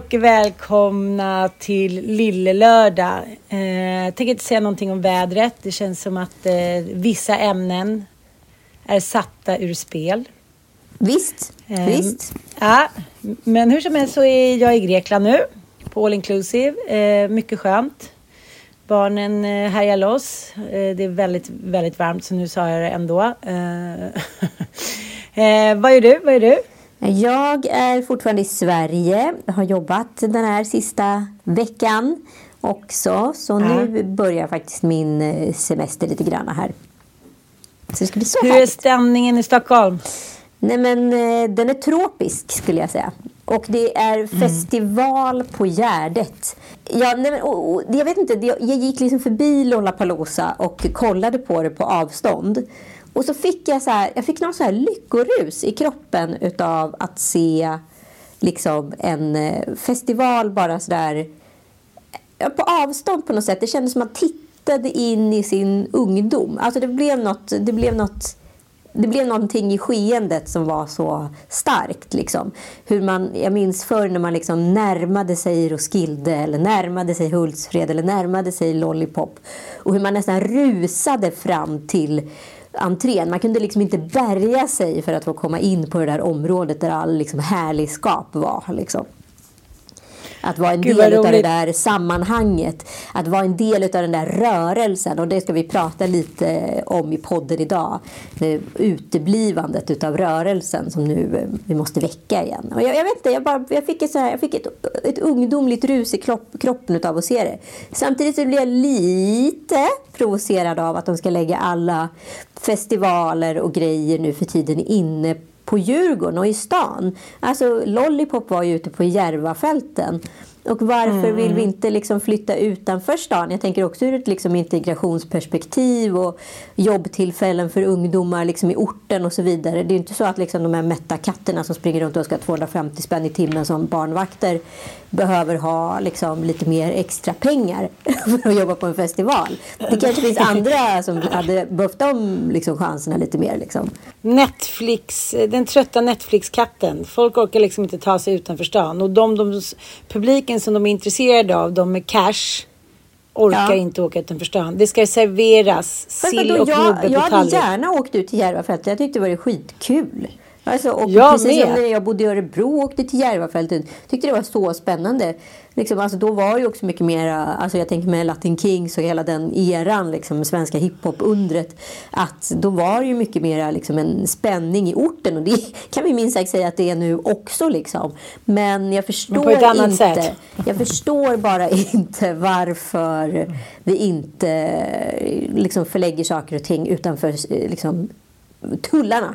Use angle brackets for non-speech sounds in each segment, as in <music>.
Och välkomna till Lillelördag. Eh, jag tänker inte säga någonting om vädret. Det känns som att eh, vissa ämnen är satta ur spel. Visst, Eh, visst. Ja, men hur som helst så är jag i Grekland nu på all inclusive. Eh, mycket skönt. Barnen eh, härjar loss. Eh, det är väldigt, väldigt varmt så nu sa jag det ändå. <laughs> Vad gör du? Vad gör du? Jag är fortfarande i Sverige. Jag har jobbat den här sista veckan också. Så nu börjar faktiskt min eh, semester lite grann här. Så det ska bli så Hur är stämningen i Stockholm? Nej men eh, den är tropisk skulle jag säga. Och det är festival på Gärdet. Ja, nej, men, och, och, jag vet inte, det- jag gick liksom förbi Lollapalooza och kollade på det på avstånd. Och så fick jag så här, jag fick någon så här lyckorus i kroppen utav att se liksom en eh, festival bara så där på avstånd på något sätt. Det kändes som att man tittade in i sin ungdom. Alltså det blev något, det blev något det blev någonting i skeendet som var så starkt. Liksom. Hur man, jag minns förr när man liksom närmade sig Roskilde eller närmade sig Hultsfred eller närmade sig Lollipop. Och hur man nästan rusade fram till entrén. Man kunde liksom inte bärga sig för att få komma in på det där området där all liksom härligskap var. Liksom. Att vara en del av det där sammanhanget. Att vara en del av den där rörelsen. Och det ska vi prata lite om i podden idag. Det uteblivandet utav rörelsen som nu eh, vi måste väcka igen. Och jag, jag vet inte, jag, bara, jag fick, ett, så här, jag fick ett, ett ungdomligt rus i kropp, kroppen utav att se det. Samtidigt så blir jag lite provocerad av att de ska lägga alla festivaler och grejer nu för tiden inne på Djurgården och i stan. Alltså Lollipop var ju ute på Järvafälten. Och varför vill vi inte liksom flytta utanför stan? Jag tänker också ur ett liksom integrationsperspektiv och jobbtillfällen för ungdomar liksom i orten och så vidare. Det är inte så att liksom de här mätta katterna som springer runt och ska ha 250 spänn i timmen som barnvakter behöver ha liksom lite mer extra pengar <laughs> för att jobba på en festival. Det kanske finns andra som hade behövt de liksom chanserna lite mer. Liksom. Netflix, den trötta Netflix-katten. Folk orkar liksom inte ta sig utanför stan. Och de, de publiken som de är intresserade av, de med cash, orkar Ja. inte åka utanför stan. Det ska serveras sill och jag, nubbe jag på hade tallrik. gärna åkt ut till Järvafältet. Jag tyckte det var skitkul. Alltså, och Jag precis som med. när jag bodde i Örebro och åkte till Järvafältet. tyckte det var så spännande. Liksom, alltså, då var det ju också mycket mer, alltså, jag tänker med Latin Kings och hela den eran, liksom, svenska hiphop-undret. Att då var det ju mycket mer liksom, en spänning i orten. Och det <laughs> kan vi minst sagt säga att det är nu också. Liksom. Men jag förstår annat inte. sätt. <laughs> Jag förstår bara <laughs> inte varför vi inte liksom förlägger saker och ting utanför liksom, tullarna.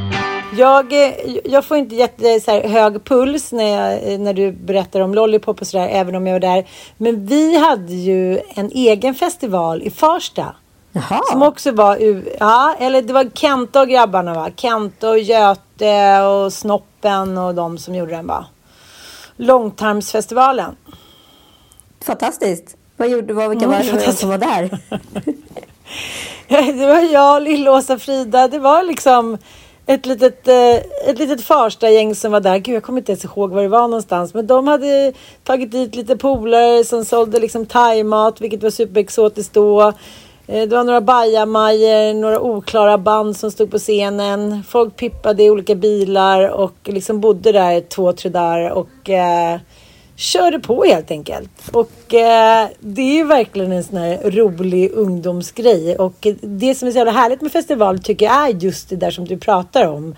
Jag, eh, jag får inte jätte, så här, hög puls när, jag, eh, när du berättar om Lollipop och sådär, även om jag var där. Men vi hade ju en egen festival i Farsta. Jaha. Som också var, ja, eller det var Kenta och grabbarna va? Kenta och Göte och Snoppen och de som gjorde den va? Långtarmsfestivalen. Fantastiskt. Vad gjorde vad, vilka Mm, var det som var där? <laughs> Det var jag, Lill-Åsa, Frida. Det var liksom ett litet, eh, ett litet Farsta-gäng som var där. Gud, jag kommer inte ens ihåg var det var någonstans. Men de hade tagit dit lite polare som sålde liksom thaimat, vilket var superexotiskt då. Eh, det var några bajamajor, några oklara band som stod på scenen. Folk pippade i olika bilar och liksom bodde där två, tre dagar och eh, körde på helt enkelt. Och eh, det är ju verkligen en sån här rolig ungdomsgrej. Och det som är så jävla härligt med festival tycker jag är just det där som du pratar om.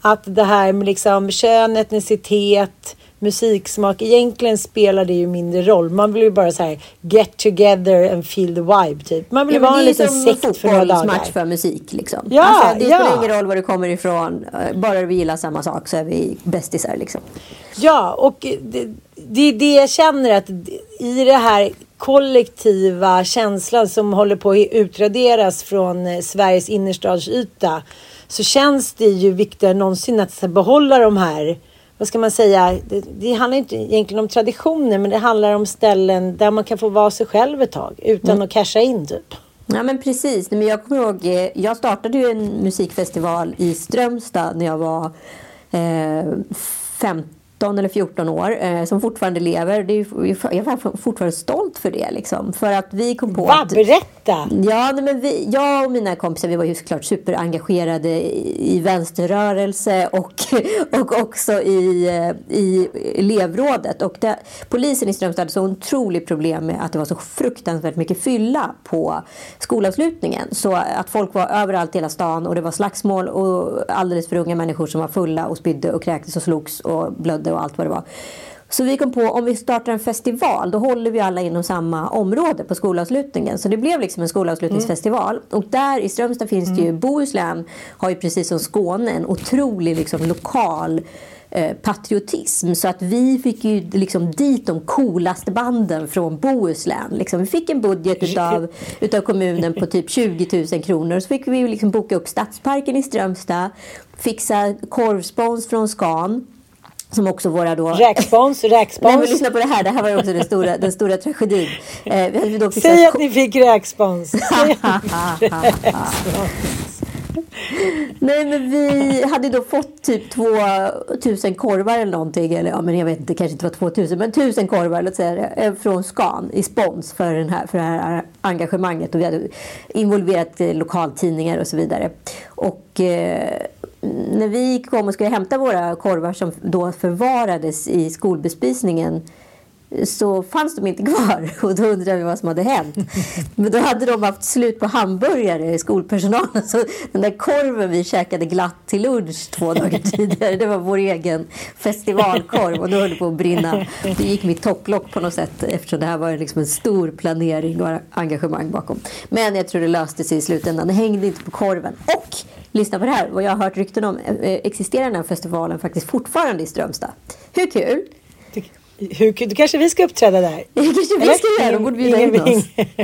Att det här med liksom kön, etnicitet, musiksmak. Egentligen spelar det ju mindre roll. Man vill ju bara så här get together and feel the vibe typ. Man vill ju Ja, vara en liten sekt för några dagar. match för musik liksom. Ja, alltså, det ja. spelar ingen roll var du kommer ifrån. Eh, Bara vi gillar samma sak så är vi bästisar liksom. Ja, och det, det är det jag känner att i det här kollektiva känslan som håller på att utraderas från eh, Sveriges innerstadsyta så känns det ju viktigare än någonsin att behålla de här vad ska man säga? Det, det handlar inte egentligen om traditioner men det handlar om ställen där man kan få vara sig själv ett tag utan att casha in typ. Ja men precis. Men jag kommer ihåg, eh, jag startade ju en musikfestival i Strömstad när jag var eh, 15 eller 14 år eh, som fortfarande lever. Det är, jag är fortfarande stolt för det. Liksom, för att vi kom på Va? att... Berätta! Ja, nej, men vi, jag och mina kompisar vi var ju såklart superengagerade i, i vänsterrörelse och, <laughs> och också i, eh, i elevrådet. Och det, polisen i Strömstad hade så otroligt problem med att det var så fruktansvärt mycket fylla på skolavslutningen. Så att folk var överallt i hela stan och det var slagsmål och alldeles för unga människor som var fulla och spydde och kräktes och slogs och blödde och allt vad det var. Så vi kom på om vi startar en festival då håller vi alla inom samma område på skolavslutningen. Så det blev liksom en skolavslutningsfestival. Och där i Strömstad finns det ju, Bohuslän har ju precis som Skåne en otrolig liksom lokal eh, patriotism. Så att vi fick ju liksom dit de coolaste banden från Bohuslän. Liksom, vi fick en budget utav, utav kommunen på typ 20 000 kronor. Så fick vi liksom boka upp Stadsparken i Strömstad, fixa korvspons från Scan. Som också våra då... Räkspons, <laughs> Nej men räkspons. lyssna på det här, det här var ju också den stora, den stora tragedin. Eh, vi fixat Säg att ni fick räkspons. <laughs> Säg att ni fick räkspons. Nej men vi hade då fått typ 2000 korvar eller någonting. Eller ja men jag vet inte, kanske inte var 2000 men 1000 korvar låt säga det, eh, från Scan i spons för, den här, för det här engagemanget. Och vi hade involverat eh, lokaltidningar och så vidare. Och eh, när vi kom och skulle hämta våra korvar som då förvarades i skolbespisningen så fanns de inte <laughs> kvar och då undrade vi vad som hade hänt. <laughs> Men då hade de haft slut på hamburgare, skolpersonalen. Så den där korven vi käkade glatt till lunch två dagar <laughs> tidigare, det var vår egen festivalkorv och då höll det på att brinna. Det gick mitt topplock på något sätt eftersom det här var liksom en stor planering och engagemang bakom. Men jag tror det löste sig i slutändan. Det hängde inte på korven. Och lyssna på det här, vad jag har hört rykten om, eh, existerar den här festivalen faktiskt fortfarande i Strömstad. Hur kul? Hur, kul- då kanske vi ska uppträda där. <laughs> kanske vi ska göra, de borde bjuda in oss. <laughs>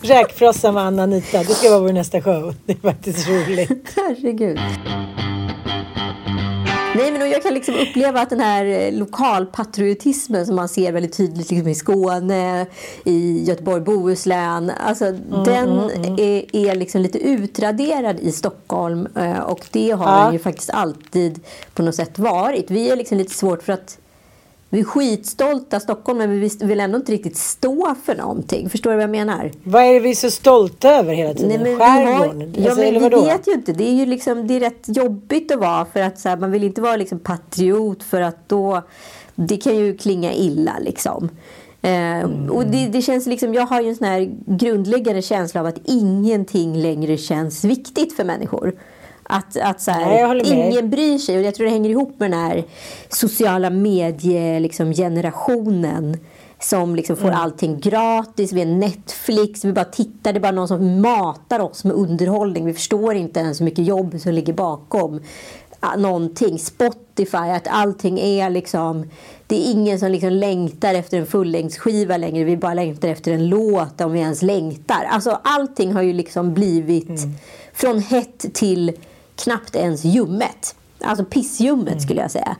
Räkfrossa med Anna Anita. Det ska vara vår nästa show. Det är faktiskt roligt. <laughs> Herregud. Nej, men jag kan liksom uppleva att den här eh, lokalpatriotismen som man ser väldigt tydligt liksom i Skåne, i Göteborg, Bohuslän. Alltså, den är, är liksom lite utraderad i Stockholm eh, och det har Ja. den ju faktiskt alltid på något sätt varit. Vi är liksom lite svårt för att vi är skitstolta Stockholm men vi vill ändå inte riktigt stå för någonting. Förstår du vad jag menar? Vad är det vi är så stolta över hela tiden? Nej, men vi, har, Skärgården? ja, Alltså, men vi vadå? vet ju inte. Det är ju liksom, det är rätt jobbigt att vara för att så här, man vill inte vara liksom patriot för att då det kan ju klinga illa liksom. Eh, och det, det känns liksom, jag har ju en sån här grundläggande känsla av att ingenting längre känns viktigt för människor. Att, att så här, Nej, ingen bryr sig. Och jag tror det hänger ihop med den här sociala medie liksom, generationen som liksom får allting gratis. Vi är Netflix, vi bara tittar. Det är bara någon som matar oss med underhållning. Vi förstår inte ens hur mycket jobb som ligger bakom ah, någonting. Spotify, att allting är liksom... Det är ingen som liksom längtar efter en fullängdsskiva längre. Vi bara längtar efter en låt om vi ens längtar. Alltså allting har ju liksom blivit från hett till knappt ens ljummet. Alltså pissljummet skulle jag säga.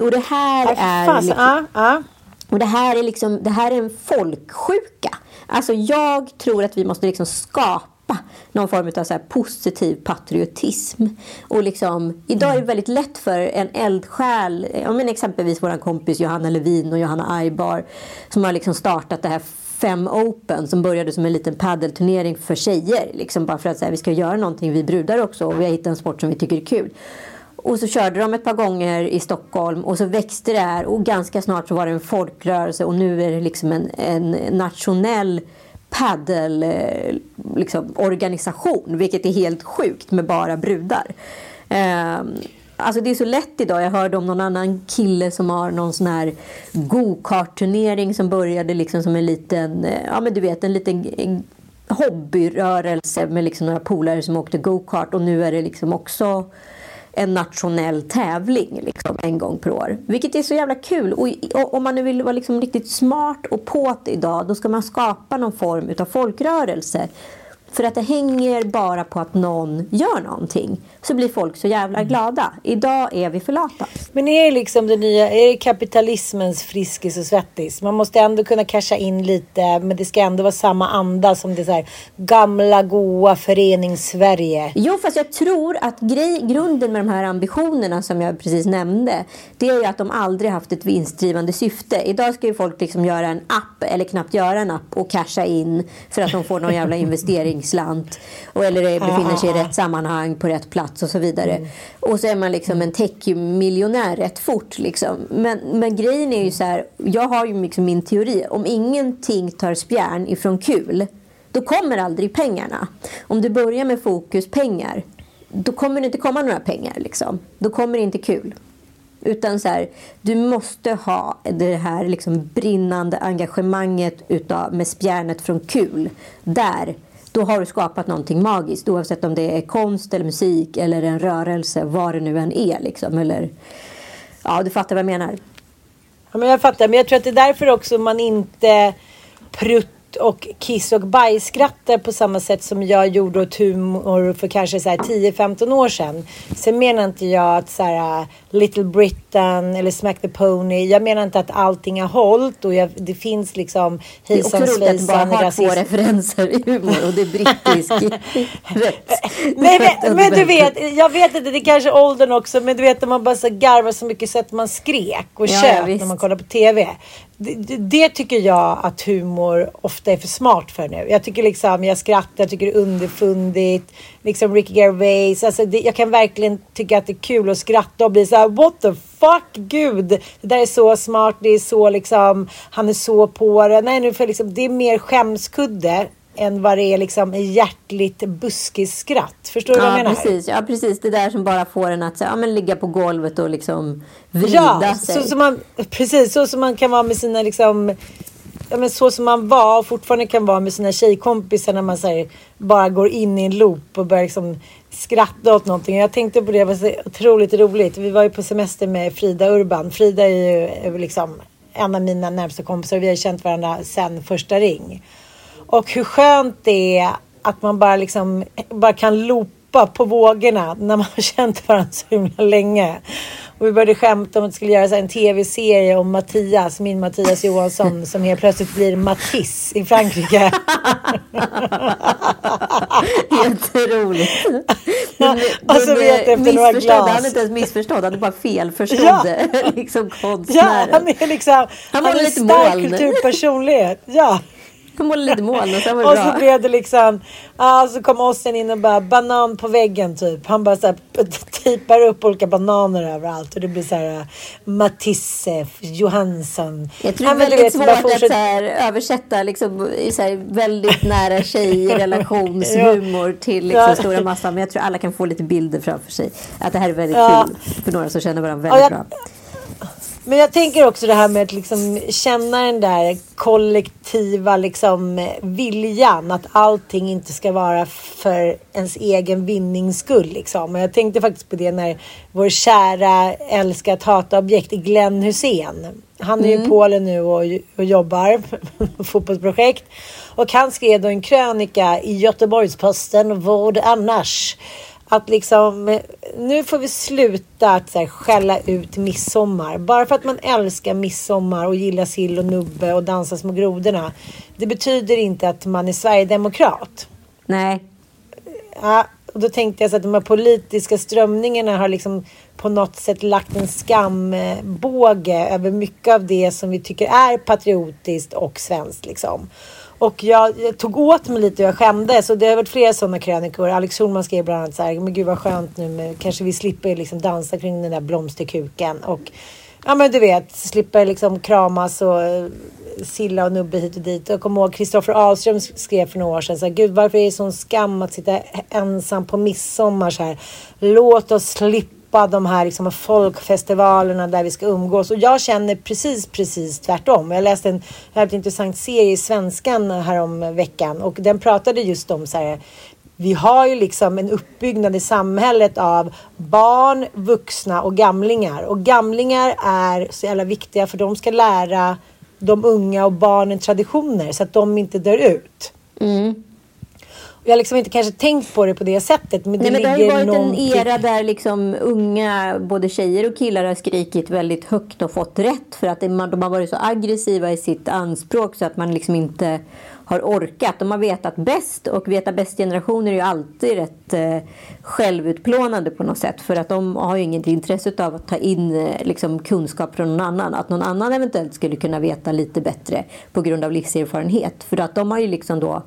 Och det här för är... fan, liksom- ja, ja. och det här är liksom, det här är en folksjuka. Alltså jag tror att vi måste liksom skapa någon form av så positiv patriotism. Och liksom, idag är det väldigt lätt för en eldsjäl, men exempelvis vår kompis Johanna Levin och Johanna Aibar som har liksom startat det här Fem Open som började som en liten paddelturnering för tjejer. Liksom bara för att säga vi ska göra någonting vi brudar också och vi har hittat en sport som vi tycker är kul. Och så körde de ett par gånger i Stockholm och så växte det här och ganska snart så var det en folkrörelse och nu är det liksom en, en nationell paddelorganisation eh, liksom, vilket är helt sjukt med bara brudar. Um, Alltså det är så lätt idag. Jag hörde om någon annan kille som har någon sån här go-kart-turnering som började liksom som en liten, eh, ja men du vet en liten hobbyrörelse med liksom några polare som åkte go-kart och nu är det liksom också en nationell tävling liksom, en gång per år. Vilket är så jävla kul. Och, och om man nu vill vara liksom riktigt smart och påt idag då ska man skapa någon form av folkrörelse för att det hänger bara på att någon gör någonting så blir folk så jävla mm. glada. Idag är vi för lata. Men är det liksom det nya, är det kapitalismens Friskis och Svettis? Man måste ändå kunna casha in lite men det ska ändå vara samma anda som det så gamla goa förenings-Sverige. Jo fast jag tror att grej, grunden med de här ambitionerna som jag precis nämnde det är ju att de aldrig haft ett vinstdrivande syfte. Idag ska ju folk liksom göra en app eller knappt göra en app och casha in för att de får någon jävla <laughs> investeringsslant och eller befinner sig i rätt sammanhang på rätt plats plats och så vidare. Mm. Och så är man liksom en techmiljonär rätt fort. Liksom. Men, men grejen är ju så här, jag har ju liksom min teori. Om ingenting tar spjärn ifrån kul, då kommer aldrig pengarna. Om du börjar med fokus pengar, då kommer det inte komma några pengar. Liksom. Då kommer det inte kul. Utan så här, du måste ha det här liksom brinnande engagemanget utav, med spjärnet från kul. Där då har du skapat någonting magiskt oavsett om det är konst eller musik eller en rörelse, vad det nu än är. Liksom. Eller, ja, du fattar vad jag menar. Ja, men jag fattar, men jag tror att det är därför också man inte pruttar och kiss och bajsskrattar på samma sätt som jag gjorde åt humor för kanske 10-15 år sedan. Sen menar inte jag att så här, Little Britain eller Smack the Pony. Jag menar inte att allting har hållit och jag, det finns liksom hejsan svejsan. Det är också roligt att du bara har två referenser i humor och det är brittisk <laughs> rätt. Nej, men, <laughs> men, du vet, jag vet inte, det är kanske åldern också, men du vet när man bara så garvar så mycket så att man skrek och ja, tjöt när man kollar på TV. Det, det, tycker jag att humor ofta är för smart för nu. Jag tycker liksom, jag skrattar, jag tycker det är underfundigt. Liksom Ricky Gervais, alltså det, jag kan verkligen tycka att det är kul att skratta och bli så här, what the fuck, gud. Det där är så smart, det är så liksom, han är så på det. Nej, nu för liksom, det är mer skämskudde än vad det är liksom hjärtligt buskisskratt. Förstår du ja, vad jag menar? Precis, ja, precis. Det där som bara får en att ja, men ligga på golvet och liksom vrida ja, sig. Så som man, precis, så som man kan vara med sina liksom ja, men så som man var och fortfarande kan vara med sina tjejkompisar när man här, bara går in i en loop och börjar liksom skratta åt någonting. Jag tänkte på det, det var så otroligt roligt. Vi var ju på semester med Frida Urban. Frida är ju liksom en av mina närmsta kompisar. Vi har känt varandra sedan första ring. Och hur skönt det är att man bara liksom bara kan loopa på vågorna när man har känt varandra så himla länge. Och vi började skämta om att det skulle göras en tv-serie om Mattias, min Mattias Johansson, <laughs> som helt plötsligt blir Matisse i Frankrike. Jätteroligt. Men, och så vet efter några glas. Han är inte ens missförstådd, han är bara felförstådde. Ja. <laughs> liksom konstnären. Ja, han är liksom, han, han är en stark kulturpersonlighet. Ja. Han målade lite moln och sen var det Och bra. så blev det liksom, ja så kom Ossian in och bara banan på väggen typ. Han bara så här tejpar upp olika bananer överallt och det blir så här uh, Matisse, Johansson. Jag tror det är väldigt svårt att så här, översätta liksom så här, väldigt nära tjejrelationshumor <laughs> till liksom ja. stora massan. Men jag tror alla kan få lite bilder framför sig. Att det här är väldigt ja. kul för några som känner varandra väldigt ja, jag, bra. Men jag tänker också det här med att liksom känna den där kollektiva liksom viljan att allting inte ska vara för ens egen vinnings skull. Liksom. Och jag tänkte faktiskt på det när vår kära älskat hata-objekt Glenn Hussein. Han är mm. i Polen nu och, och jobbar på <laughs> fotbollsprojekt. Och han skrev då en krönika i Göteborgs-Posten, Vad annars? Att liksom, nu får vi sluta att så här, skälla ut midsommar. Bara för att man älskar midsommar och gillar sill och nubbe och dansa små grodorna. Det betyder inte att man är Sverigedemokrat. Nej. Ja, Och då tänkte jag så att de här politiska strömningarna har liksom på något sätt lagt en skambåge över mycket av det som vi tycker är patriotiskt och svenskt liksom. Och jag, jag, tog åt mig lite och jag skämdes. Och det har varit flera sådana krönikor. Alex Schulman skrev bland annat så här, men gud vad skönt nu, med, kanske vi slipper liksom dansa kring den där blomsterkuken. Och ja men du vet, slipper liksom kramas och eh, silla och nubbe hit och dit. Jag kommer ihåg Kristoffer Ahlström skrev för några år sedan så här, gud varför är det sån skam att sitta ensam på midsommar så här. Låt oss slippa slippa de här liksom folkfestivalerna där vi ska umgås. Och jag känner precis, precis tvärtom. Jag läste en väldigt intressant serie i Svenskan härom veckan och den pratade just om så här vi har ju liksom en uppbyggnad i samhället av barn, vuxna och gamlingar. Och gamlingar är så jävla viktiga för de ska lära de unga och barnen traditioner så att de inte dör ut. Mm. Jag har liksom inte kanske tänkt på det på det sättet. Men det, Nej, men det har ju varit någonting... en era där liksom unga, både tjejer och killar har skrikit väldigt högt och fått rätt. För att de har varit så aggressiva i sitt anspråk så att man liksom inte har orkat. De har vetat bäst och veta bäst-generationer är ju alltid rätt eh, självutplånande på något sätt. För att de har ju inget intresse av att ta in eh, liksom, kunskap från någon annan. Att någon annan eventuellt skulle kunna veta lite bättre på grund av livserfarenhet. För att de har ju liksom då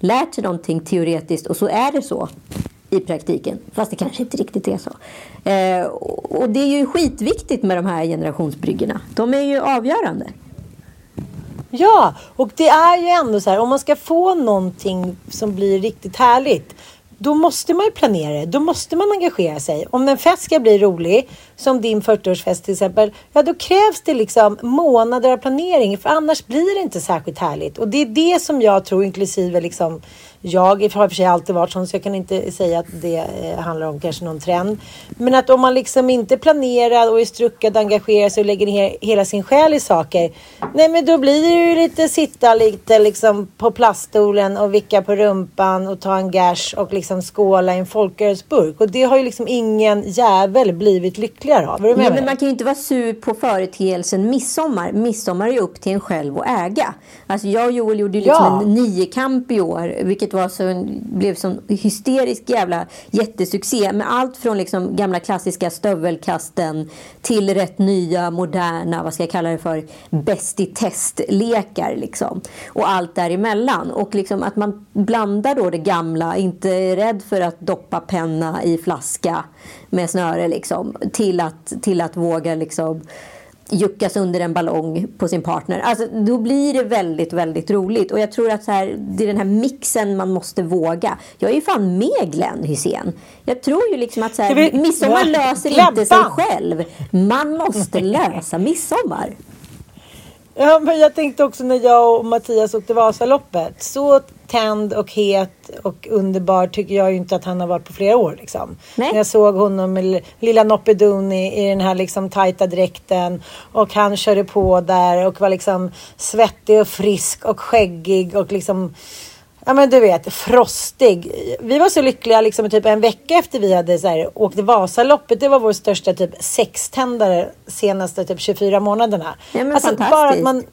lärt sig någonting teoretiskt och så är det så i praktiken. Fast det kanske inte riktigt är så. Eh, och det är ju skitviktigt med de här generationsbryggorna. De är ju avgörande. Ja, och det är ju ändå så här om man ska få någonting som blir riktigt härligt då måste man ju planera det. Då måste man engagera sig. Om en fest ska bli rolig, som din 40-årsfest till exempel, ja då krävs det liksom månader av planering. För annars blir det inte särskilt härligt. Och det är det som jag tror, inklusive liksom jag har i och för sig alltid varit sån så jag kan inte säga att det eh, handlar om kanske någon trend. Men att om man liksom inte planerar och är struckad, engagerar sig och lägger ner hela sin själ i saker. Nej men då blir det ju lite sitta lite liksom på plaststolen och vicka på rumpan och ta en gash och liksom skåla i en folkölsburk. Och det har ju liksom ingen jävel blivit lyckligare av. Ja, men man kan ju inte vara sur på företeelsen midsommar. Midsommar är ju upp till en själv att äga. Alltså jag och Joel gjorde ju liksom ja. en niokamp i år. Vilket var så, blev sån hysterisk jävla jättesuccé. Med allt från liksom gamla klassiska stövelkasten till rätt nya, moderna, vad ska jag kalla det för, bäst i test-lekar. Liksom. Och allt däremellan. Och liksom att man blandar då det gamla, inte är rädd för att doppa penna i flaska med snöre liksom, till att, till att våga liksom juckas under en ballong på sin partner. Alltså, då blir det väldigt, väldigt roligt. Och jag tror att så här, det är den här mixen man måste våga. Jag är ju fan med Glenn Hussein. Jag tror ju liksom att så här, midsommar löser inte sig själv. Man måste lösa midsommar. Ja, men jag tänkte också när jag och Mattias åkte Vasaloppet. Så tänd och het och underbar tycker jag ju inte att han har varit på flera år. Liksom. När jag såg honom med lilla Noppeduni i den här liksom tajta dräkten och han körde på där och var liksom svettig och frisk och skäggig och liksom Ja men du vet, frostig. Vi var så lyckliga liksom typ en vecka efter vi hade så här, åkt Vasaloppet. Det var vår största typ sextändare senaste typ 24 månaderna. Ja, men alltså, fantastiskt. Bara att man,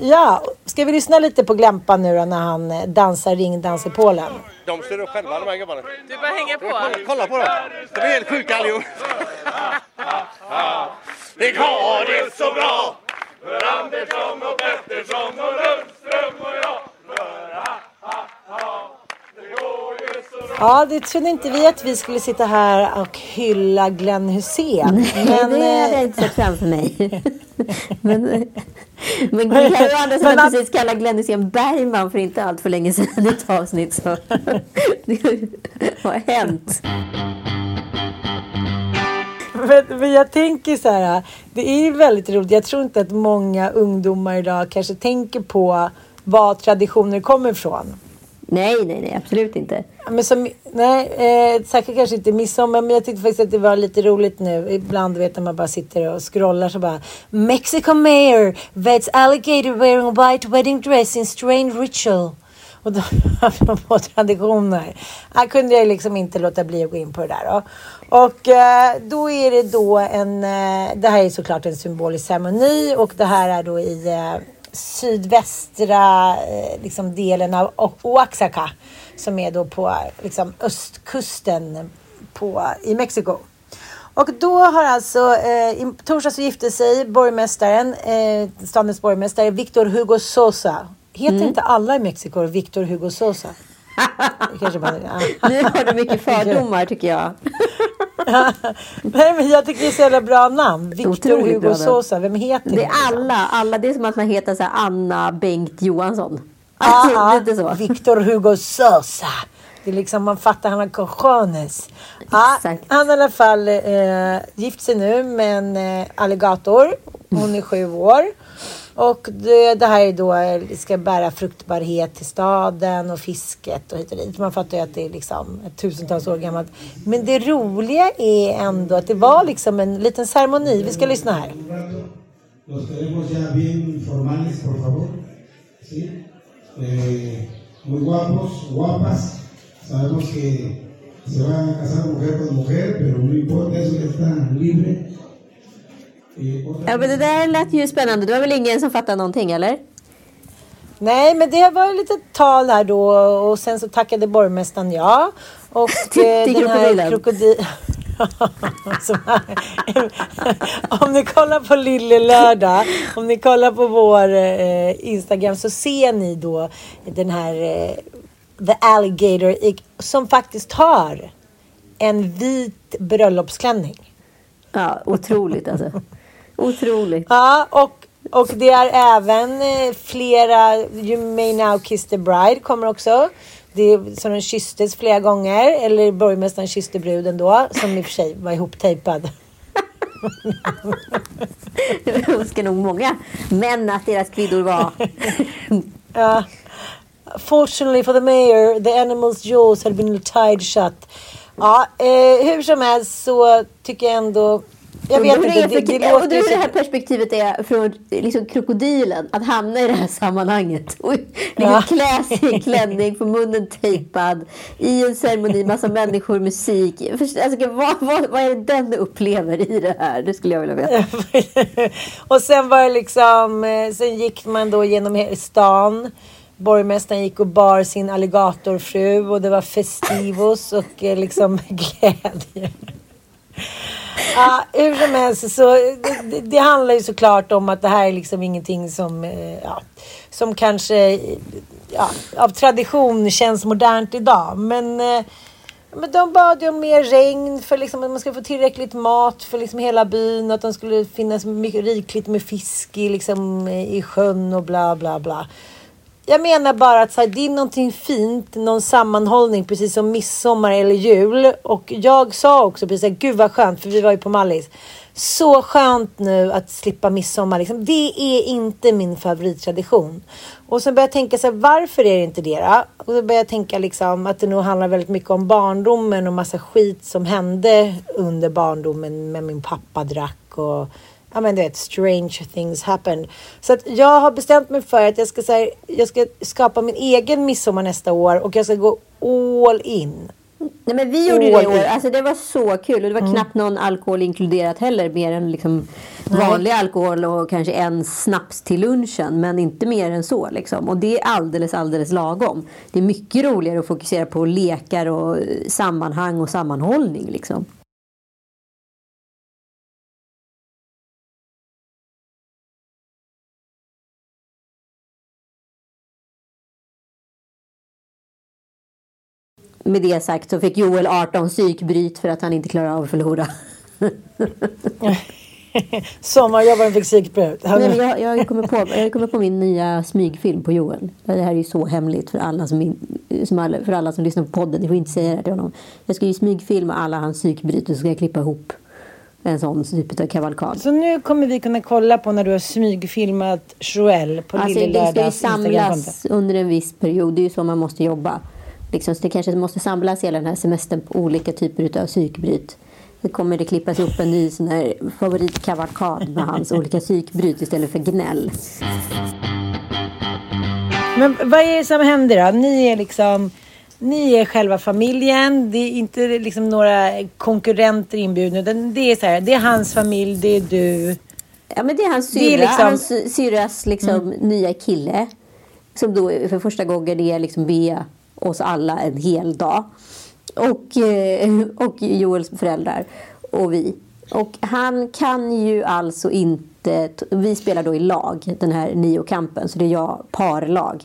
Ja, ska vi lyssna lite på Glämpan nu då när han eh, dansar ringdans i Polen? De styr upp själva de här gubbarna. Du bara hänga på. Kolla, kolla på dem. De är helt sjuka allihop. <laughs> Vi har det så bra för Andersson och Pettersson och Lundström och jag. Ja, det trodde inte vi att vi skulle sitta här och hylla Glenn Hussein. Nej, men, det hade jag inte sett framför mig. <laughs> men, men Glenn Andersson har att... precis kallat Glenn Hysén Bergman för inte allt för länge sedan i ett avsnitt. Så <laughs> det har hänt. Men, jag tänker så här, det är ju väldigt roligt. Jag tror inte att många ungdomar idag kanske tänker på var traditioner kommer ifrån. Nej, nej, nej, absolut inte. Men som, nej, eh, säkert kanske inte midsommar, men jag tyckte faktiskt att det var lite roligt nu. Ibland vet när man bara sitter och scrollar så bara Mexico mayor vets alligator wearing white wedding dress in strange ritual. Och då <laughs> på traditioner. Här kunde jag liksom inte låta bli att gå in på det där. Då. Och eh, då är det då en, eh, det här är såklart en symbolisk ceremoni och det här är då i eh, sydvästra eh, liksom delen av Oaxaca som är då på liksom, östkusten på, i Mexiko. Och då har alltså, eh, i torsdags så gifte sig borgmästaren, eh, stadens borgmästare Victor Hugo Sosa. Heter inte alla i Mexiko Victor Hugo Sosa? <laughs> Kanske bara, ja. Nu har du mycket <laughs> fördomar tycker jag. <laughs> Nej, men jag tycker det är så jävla bra namn. Victor Hugo. Sosa, vem heter Det är alla, alla. Det är som att man heter så här Anna Bengt Johansson. Alltså, <laughs> ja. lite så. Victor Hugo Sosa. Det är liksom, man fattar, han har cojones. Ja, han har i alla fall eh, gift sig nu med en eh, alligator. Hon är sju år. Och det, det här är då, eh, ska bära fruktbarhet till staden och fisket och hit och dit. Man fattar ju att det är liksom ett tusentals år gammalt. Men det roliga är ändå att det var liksom en liten ceremoni. Vi ska lyssna här. Eh, muy guapos, guapas. Sabemos que se van a casar mujer con mujer, pero no importa, eso ya está libre. Ja, men det där lät ju spännande. Det var väl ingen som fattade någonting eller? Nej, men det var lite tal här då och sen så tackade borgmästaren ja. Och <laughs> Till- eh, till den här krokodilen. <laughs> <laughs> om ni kollar på Lille Lördag, om ni kollar på vår eh, Instagram så ser ni då den här eh, The Alligator som faktiskt har en vit bröllopsklänning. Ja, otroligt alltså. Otroligt. Ja, och, och det är även eh, flera, You may now kiss the bride kommer också. Det är som den kysstes flera gånger, eller borgmästaren kysste bruden då, som i och för sig var ihoptejpad. <laughs> Det önskar nog många män att deras kvinnor var. <laughs> Ja. Fortunately for the mayor, the animal's jaws had been tied shut. Ja, eh, hur som helst så tycker jag ändå... Jag vet inte, hur det, det, undrar låter hur det här perspektivet är från liksom, krokodilen att hamna i det här sammanhanget. <laughs> Och liksom klä sig i klänning, få munnen tejpad, i en ceremoni, massa människor, musik. Alltså, vad, vad, vad är det den upplever i det här? Det skulle jag vilja veta. <laughs> och sen var det liksom, eh, sen gick man då genom stan. Borgmästaren gick och bar sin alligatorfru och det var festivos och eh, liksom <laughs> glädje. Ja, hur som helst så det, det, handlar ju såklart om att det här är liksom ingenting som, eh, ja, som kanske ja, av tradition känns modernt idag. Men eh, men de bad ju om mer regn för liksom att man skulle få tillräckligt mat för liksom hela byn. Att det skulle finnas mycket rikligt med fisk i, liksom, eh, i sjön och bla bla bla. Jag menar bara att så här, det är någonting fint, någon sammanhållning precis som midsommar eller jul. Och jag sa också precis så här, gud vad skönt, för vi var ju på Mallis. Så skönt nu att slippa midsommar. Liksom. Det är inte min favorittradition. Och så började jag tänka så här, varför är det inte det då? Och så började jag tänka liksom att det nog handlar väldigt mycket om barndomen och massa skit som hände under barndomen med min pappa drack och ja men du vet, strange things happen. Så att jag har bestämt mig för att jag ska, så här, jag ska skapa min egen midsommar nästa år och jag ska gå all in. Nej, men vi gjorde ju det i år. Alltså, det var så kul. Och det var knappt någon alkohol inkluderat heller. Mer än liksom vanlig alkohol och kanske en snaps till lunchen. Men inte mer än så. Liksom. Och det är alldeles, alldeles lagom. Det är mycket roligare att fokusera på lekar och sammanhang och sammanhållning. Liksom. Med det sagt så fick Joel 18 psykbryt för att han inte klarar av att förlora. <laughs> Sommarjobbaren fick psykbryt. Nej, men jag, jag, kommer på, jag kommer på min nya smygfilm på Joel. Det här är ju så hemligt för alla som, som alla, för alla som lyssnar på podden. Jag får inte säga det här till honom. Jag ska ju smygfilma alla hans psykbryt och så ska jag klippa ihop en sån typ av kavalkad. Så nu kommer vi kunna kolla på när du har smygfilmat Joel på Alltså, Lille det ska ju Lördags samlas under en viss period. Det är ju så man måste jobba. Liksom, så det kanske måste samlas hela den här semestern på olika typer av psykbryt. Det kommer det klippas upp en ny sån här favoritkavalkad med hans olika psykbryt istället för gnäll. Men vad är det som händer då? Ni är liksom ni är själva familjen. Det är inte liksom några konkurrenter inbjudna. utan Det är så här, det är hans familj, det är du. Ja, men det är hans Det är syrra, liksom- hans syrras liksom nya kille. Som då för första gången är liksom Bea oss alla en hel dag. Och, eh, och Joels föräldrar och vi. Och han kan ju alltså inte... Vi spelar då i lag, den här niokampen, så det är jag parlag.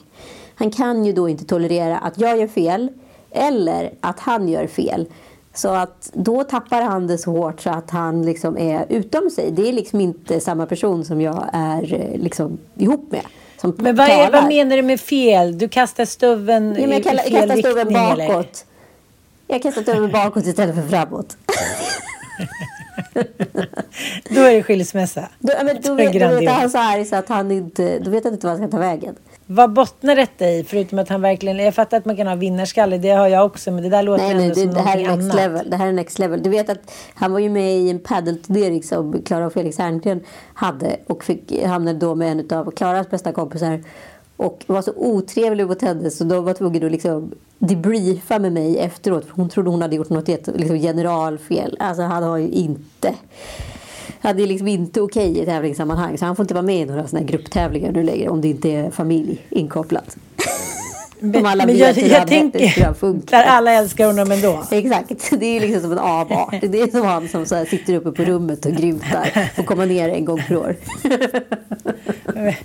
Han kan ju då inte tolerera att jag gör fel eller att han gör fel. Så att då tappar han det så hårt så att han liksom är utom sig. Det är liksom inte samma person som jag är eh, liksom ihop med. Som Men vad, är, vad menar du med fel? Du kastar stuven Ja, jag i kallar- fel jag kastar stuven riktning, eller? bakåt. Jag kastar stuven bakåt istället för framåt. <laughs> Då är det skilsmässa. Då, men då, vet, då vet han så arg så att han inte... Då vet han inte vad han ska ta vägen. Vad bottnar detta i? Förutom att han verkligen... Jag fattar att man kan ha vinnarskalle, det har jag också. Men det där låter Nej, ändå nej, det, som det här är next annat. level. Det här är next level. Du vet att han var ju med i en paddelturnering som Klara och Felix Herngren hade och fick, hamnade då med en av Klaras bästa kompisar och var så otrevlig mot henne så de var tvungna att liksom debriefa med mig efteråt. För hon trodde hon hade gjort något liksom generalfel. Alltså han har ju inte... Han är liksom inte okej i tävlingssammanhang. Så han får inte vara med i några såna här grupptävlingar nu längre om det inte är familj inkopplat. Om alla Men vet jag, hur jag han- tänker, där alla älskar honom ändå. Exakt, <laughs> det är liksom som en avart. Det är som han som så sitter uppe på rummet och grymtar och kommer ner en gång per år. <laughs>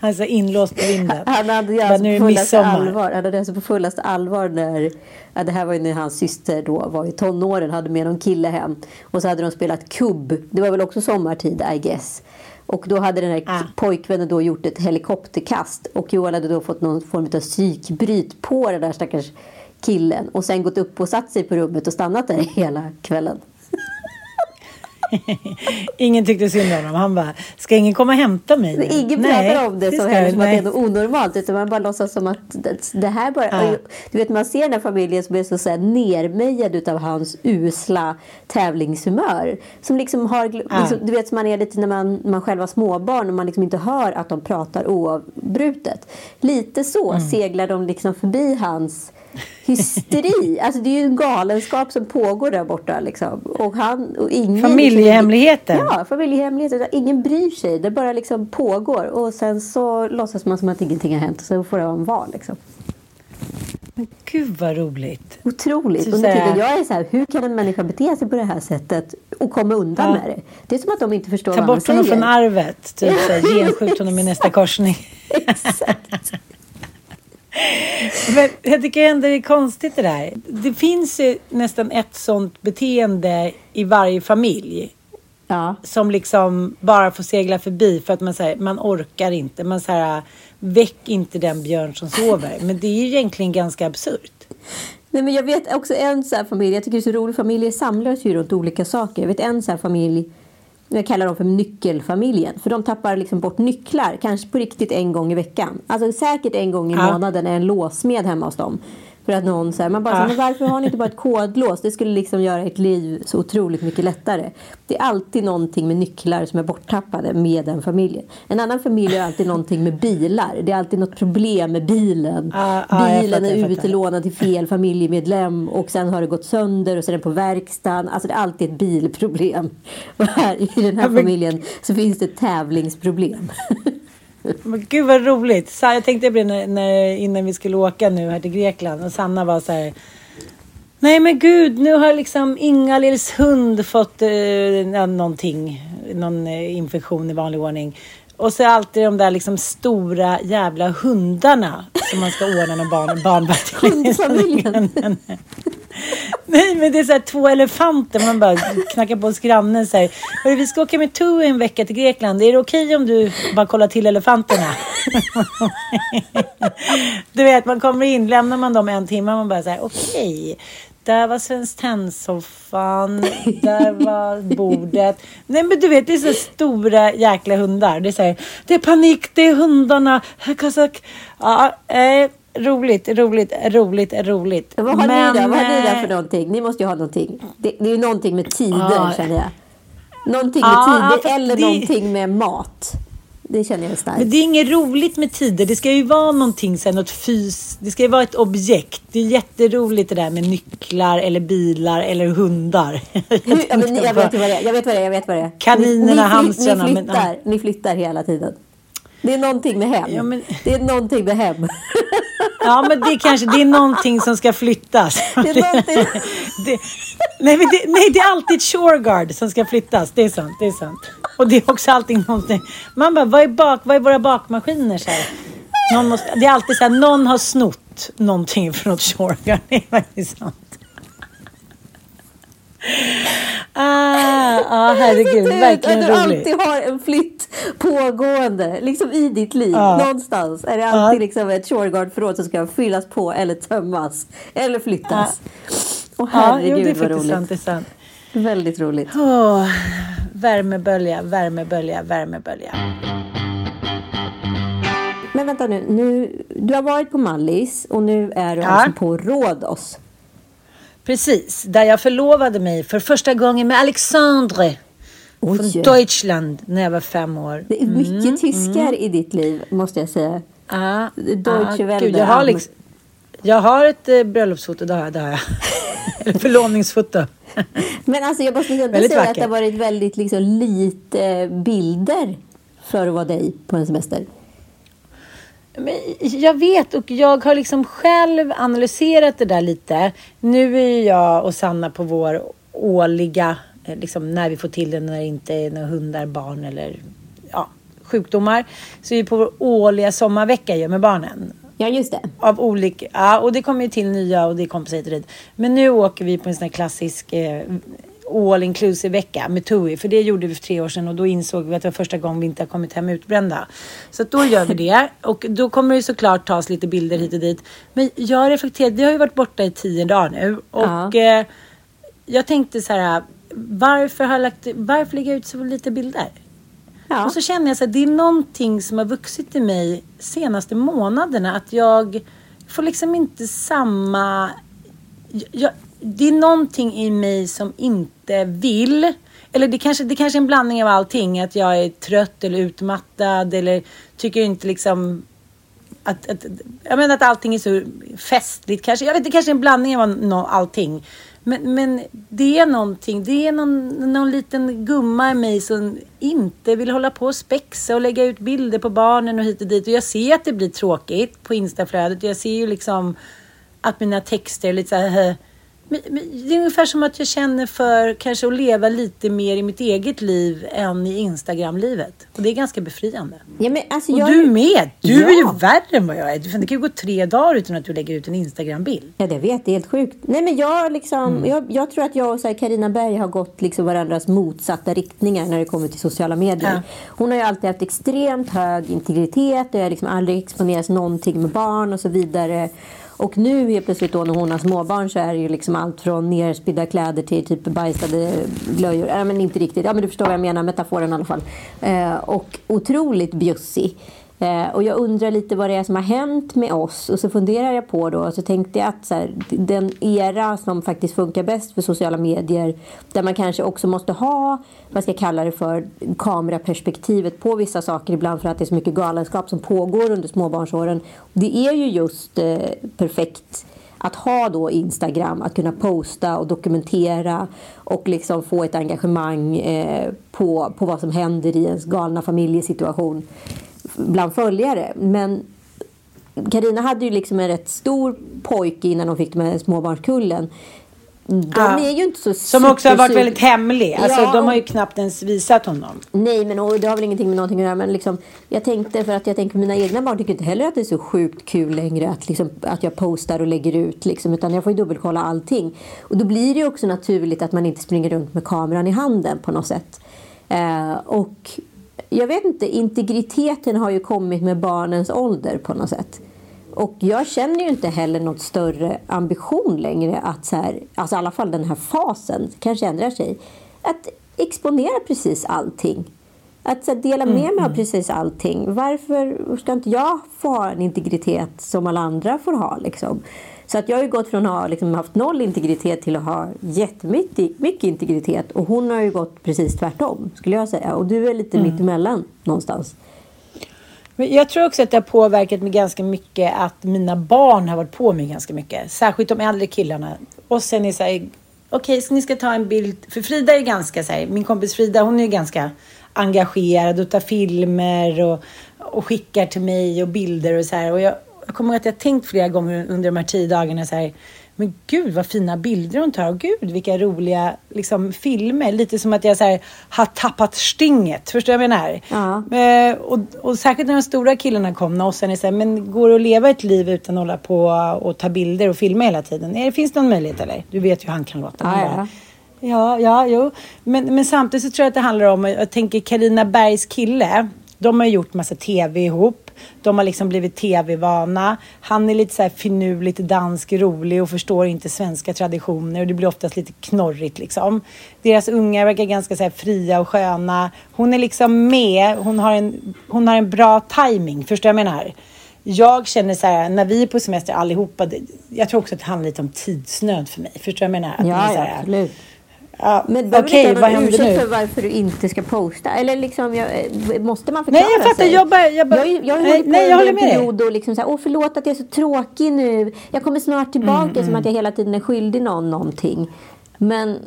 Han är så inlåst på vinden. Han hade ju alltså på fullaste allvar, han hade alltså på fullaste allvar när, ja, det här var ju när hans syster då var i tonåren, hade med någon kille hem. Och så hade de spelat kubb, det var väl också sommartid I guess. Och då hade den här Ah. pojkvännen då gjort ett helikopterkast och Joel hade då fått någon form av psykbryt på den där stackars killen och sen gått upp och satt sig på rummet och stannat där <laughs> hela kvällen. <laughs> Ingen tyckte synd om honom. Han bara, ska ingen komma och hämta mig? nu?" Ingen Nej, pratar om det, som, ska heller, jag- som att det är något onormalt. Utan man bara låtsas som att det, det här bara... Ja. Du vet, man ser den här familjen som är så, så här, nermejad av hans usla tävlingshumör. Som liksom har... Ja. Liksom, du vet som man är lite när man, man själv var småbarn och man liksom inte hör att de pratar oavbrutet. Lite så Mm. seglar de liksom förbi hans hysteri. Alltså det är ju en galenskap som pågår där borta. Liksom. Och han, och ingen, Familjehemligheten. Ja, familjehemligheten. Ingen bryr sig. Det bara liksom pågår. Och sen så låtsas man som att ingenting har hänt. Och så får det vara en val. Liksom. Gud vad roligt. Otroligt. Så Under tiden jag är så här, hur kan en människa bete sig på det här sättet och komma undan Ja. med det? Det är som att de inte förstår Ta vad man bort honom säger. från arvet. Typ <laughs> genskjut honom i nästa korsning. Exakt. <laughs> Men jag tycker ändå det är konstigt det där. Det finns ju nästan ett sånt beteende i varje familj. Ja. Som liksom bara får segla förbi för att man, säger man orkar inte. Man säger väck inte den björn som sover. Men det är ju egentligen ganska absurt. Nej, men jag vet också en så familj, jag tycker det är så roligt, familjer samlas ju runt olika saker. Jag vet en så familj, jag kallar dem för nyckelfamiljen. För de tappar liksom bort nycklar, kanske på riktigt en gång i veckan. Alltså säkert en gång i Ja. månaden är en låsmed hemma hos dem. För att någon säger, man bara, så, Ja. men varför har ni inte bara ett kodlås? Det skulle liksom göra ert liv så otroligt mycket lättare. Det är alltid någonting med nycklar som är borttappade med den familjen. En annan familj har alltid någonting med bilar. Det är alltid något problem med bilen. Ja, ja, bilen fattar, är utlånad till fel familjemedlem och sen har det gått sönder och sen är den på verkstaden. Alltså det är alltid ett bilproblem. Och <laughs> här i den här familjen så finns det ett tävlingsproblem. <laughs> Men gud vad roligt. Så jag tänkte på det när, när, innan vi skulle åka nu här till Grekland. Och Sanna var så här. Nej men gud, nu har liksom Ingalids hund fått eh, någonting. Någon eh, infektion i vanlig ordning. Och så alltid de där liksom stora jävla hundarna som man ska ordna någon barn, barnvakt. Hundfamiljen. <laughs> <laughs> Nej men det är så här två elefanter. Man bara knackar på hos grannen och säger. "Hörru, Vi ska åka med Tui en vecka till Grekland. Är det okej om du bara kollar till elefanterna? <laughs> du vet man kommer in. Lämnar man dem en timme. Man bara säger okej. Där var Svenskt Tenn-soffan. Där var bordet. Nej men du vet det är så stora jäkla hundar. Det är så här, det är panik, det är hundarna. Kazak. Ja, eh, roligt, roligt, roligt, roligt. Vad har Men, ni då? Vad har ni där eh, för någonting? Ni måste ju ha någonting. Det, det är ju någonting med tider Ja. känner jag. Någonting med Ja, tider eller det- någonting med mat. Det känner jag starkt. Men det är inget roligt med tider. Det ska ju vara någonting, så här, något fys. Det ska ju vara ett objekt. Det är jätteroligt det där med nycklar eller bilar eller hundar. <laughs> Hur, ja, men, ni- jag, vet vad det är, jag vet vad det är. Jag vet vad det är. Kaninerna, ni, ni, hamstrarna, Ni men- flyttar, ni flyttar hela tiden. Det är någonting med hem. Ja, men- Det är någonting med hem. Ja, men det kanske det är någonting som ska flyttas. Det är någonting- <laughs> det, nej, det, nej, det är alltid ett shoreguard som ska flyttas. Det är sant. Det är sant. Och det är också alltid någonting. Man bara, vad är, bak, vad är våra bakmaskiner? Så här? Någon måste, det är alltid så här, någon har snott någonting från ett shoreguard. <laughs> Det är faktiskt sant. Ah, ah, herregud, verkligen att du roligt. alltid har en flytt pågående liksom i ditt liv. Ja. Någonstans är det alltid Ja. liksom ett shoreguard-förråd som ska fyllas på eller tömmas eller flyttas. Åh Ja, herregud jo, det är vad roligt. sant. Det är sant. Väldigt roligt. Åh, värmebölja, värmebölja, värmebölja. Men vänta nu, nu, du har varit på Mallis och nu är du Ja. alltså på Rhodos. Precis, där jag förlovade mig för första gången med Alexandre Oj. från Deutschland när jag var fem år. Det är mycket tyskar i ditt liv måste jag säga. Ah, Deutsche ah, gud, jag, har liksom, jag har ett eh, bröllopsfoto, det har jag. Det har jag. <laughs> Eller förlovningsfoto. Men alltså jag måste ändå säga att det har varit väldigt liksom, lite bilder för att vara dig på en semester. Men jag vet och jag har liksom själv analyserat det där lite. Nu är ju jag och Sanna på vår årliga, eh, liksom när vi får till det när det inte är några hundar, barn eller ja, sjukdomar. Så är vi på vår årliga sommarvecka ju med barnen. Ja, just det. Av olika, ja, och det kommer ju till nya och det är kompisar hit och dit. Men nu åker vi på en sån här klassisk eh, all inclusive vecka med TUI. För det gjorde vi för tre år sedan och då insåg vi att det var första gången vi inte har kommit hem utbrända. Så då gör vi det. Och då kommer det såklart tas lite bilder hit och dit. Men jag reflekterade, vi har ju varit borta i tio dagar nu. Och eh, jag tänkte så här, varför, har jag lagt, varför lägger jag ut så lite bilder? Ja. Och så känner jag så att det är någonting som har vuxit i mig senaste månaderna. Att jag får liksom inte samma... Jag, det är någonting i mig som inte vill. Eller det kanske, det kanske är en blandning av allting. Att jag är trött eller utmattad eller tycker inte liksom att, att, jag menar att allting är så festligt kanske. Jag vet det kanske är en blandning av no, allting. Men, men det är någonting, det är någon, någon liten gumma i mig som inte vill hålla på och spexa och lägga ut bilder på barnen och hit och dit. Och jag ser att det blir tråkigt på Instaflödet. Jag ser ju liksom att mina texter är lite så här... Det är ungefär som att jag känner för kanske att leva lite mer i mitt eget liv än i Instagram-livet. Och det är ganska befriande. Ja, men alltså, Och du med! Du är ju Ja. värre än vad jag är. Det kan ju gå tre dagar utan att du lägger ut en Instagram-bild. Ja, det vet. Det är helt sjukt. Nej, men jag, liksom, Mm. jag, jag tror att jag och Carina Berg har gått liksom varandras motsatta riktningar när det kommer till sociala medier. Ja. Hon har ju alltid haft extremt hög integritet och jag har liksom aldrig exponerats någonting med barn och så vidare. Och nu helt plötsligt då när hon har småbarn så är det ju liksom allt från nerspydda kläder till typ bajsade blöjor. Ja, men inte riktigt. Ja, men du förstår vad jag menar, metaforen i alla fall. Eh, och otroligt bjussig. Eh, och jag undrar lite vad det är som har hänt med oss. Och så funderar jag på då, och så tänkte jag att så här, den era som faktiskt funkar bäst för sociala medier, där man kanske också måste ha, vad ska jag kalla det för, kameraperspektivet på vissa saker ibland för att det är så mycket galenskap som pågår under småbarnsåren. Det är ju just eh, perfekt att ha då Instagram, att kunna posta och dokumentera och liksom få ett engagemang eh, på, på vad som händer i ens galna familjesituation bland följare. Men Karina hade ju liksom en rätt stor pojke innan hon fick de här småbarnskullen. De Ja. är ju inte så Som också har varit väldigt hemlig. Alltså, Ja, de har ju knappt ens visat honom. Nej, men och det har väl ingenting med någonting att göra. Men liksom, jag tänkte, för att jag tänker mina egna barn tycker inte heller att det är så sjukt kul längre att, liksom, att jag postar och lägger ut. Liksom, utan jag får ju dubbelkolla allting. Och då blir det ju också naturligt att man inte springer runt med kameran i handen på något sätt. Eh, och jag vet inte, integriteten har ju kommit med barnens ålder på något sätt. Och jag känner ju inte heller något större ambition längre att så här, alltså i alla fall den här fasen kanske ändrar sig. Att exponera precis allting. Att så dela med mig av precis allting. Varför ska inte jag få ha en integritet som alla andra får ha? Liksom? Så att jag har ju gått från att ha liksom, haft noll integritet till att ha jättemycket mycket integritet. Och hon har ju gått precis tvärtom skulle jag säga. Och du är lite mittemellan någonstans. Men jag tror också att det har påverkat mig ganska mycket att mina barn har varit på mig ganska mycket. Särskilt de äldre killarna. Och sen är så här, okej, så ni ska ta en bild. För Frida är ganska så här, min kompis Frida, hon är ju ganska engagerad och tar filmer och, och skickar till mig och bilder och så här. Och jag, jag kommer ihåg att jag tänkt flera gånger under de här tio dagarna så här, men gud vad fina bilder hon tar och gud vilka roliga liksom, filmer. Lite som att jag så här, har tappat stinget. Förstår du vad jag menar? Ja. Eh, och, och särskilt när de stora killarna kom och sen är så här, men går det att leva ett liv utan att hålla på och ta bilder och filma hela tiden? Är, finns det någon möjlighet eller? Du vet ju hur han kan låta. Ja, ja. Ja, ja, jo. Men, men samtidigt så tror jag att det handlar om, jag tänker Karina Bergs kille, de har gjort massa tv ihop. De har liksom blivit tv-vana. Han är lite så här finurligt dansk, rolig och förstår inte svenska traditioner och det blir oftast lite knorrigt liksom. Deras unga verkar ganska så här fria och sköna. Hon är liksom med, hon har en, hon har en bra timing. förstår du vad jag menar? Jag känner så här, när vi är på semester allihopa, jag tror också att det handlar lite om tidsnöd för mig. Förstår du vad jag menar? Att ja, här, absolut. Ja, Men behöver Okej, inte vad händer ursäkt nu? för varför du inte ska posta? Eller liksom, jag, måste man förklara Nej, jag fattar. sig? Jag bara- jag bara- jag, jag har Nej, på nej, jag håller med period och liksom så här, åh förlåt att jag är så tråkig nu. Jag kommer snart tillbaka Mm, som att jag hela tiden är skyldig någon någonting. Men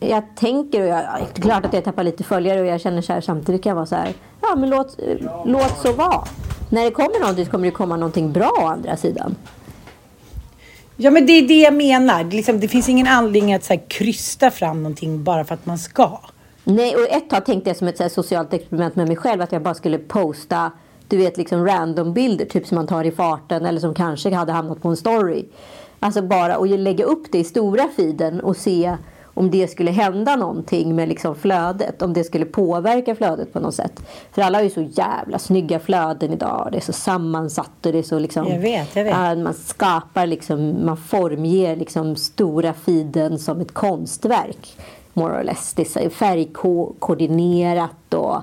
jag tänker, och jag, det är klart att jag tappar lite följare och jag känner så här samtidigt kan jag vara så här, ja men låt, låt så vara. När det kommer någonting så kommer det komma någonting bra å andra sidan. Ja, men det är det jag menar. Det, liksom, det finns ingen anledning att så här, krysta fram någonting bara för att man ska. Nej, och ett tag tänkte jag som ett så här socialt experiment med mig själv att jag bara skulle posta du vet liksom random bilder, typ som man tar i farten eller som kanske hade hamnat på en story. Alltså bara och lägga upp det i stora feeden och se om det skulle hända någonting med liksom flödet, om det skulle påverka flödet på något sätt. För alla har ju så jävla snygga flöden idag. Det är så sammansatt och det är så liksom... Jag vet, jag vet. Man skapar liksom, man formger liksom stora feeden som ett konstverk. More or less. Det är färgkoordinerat och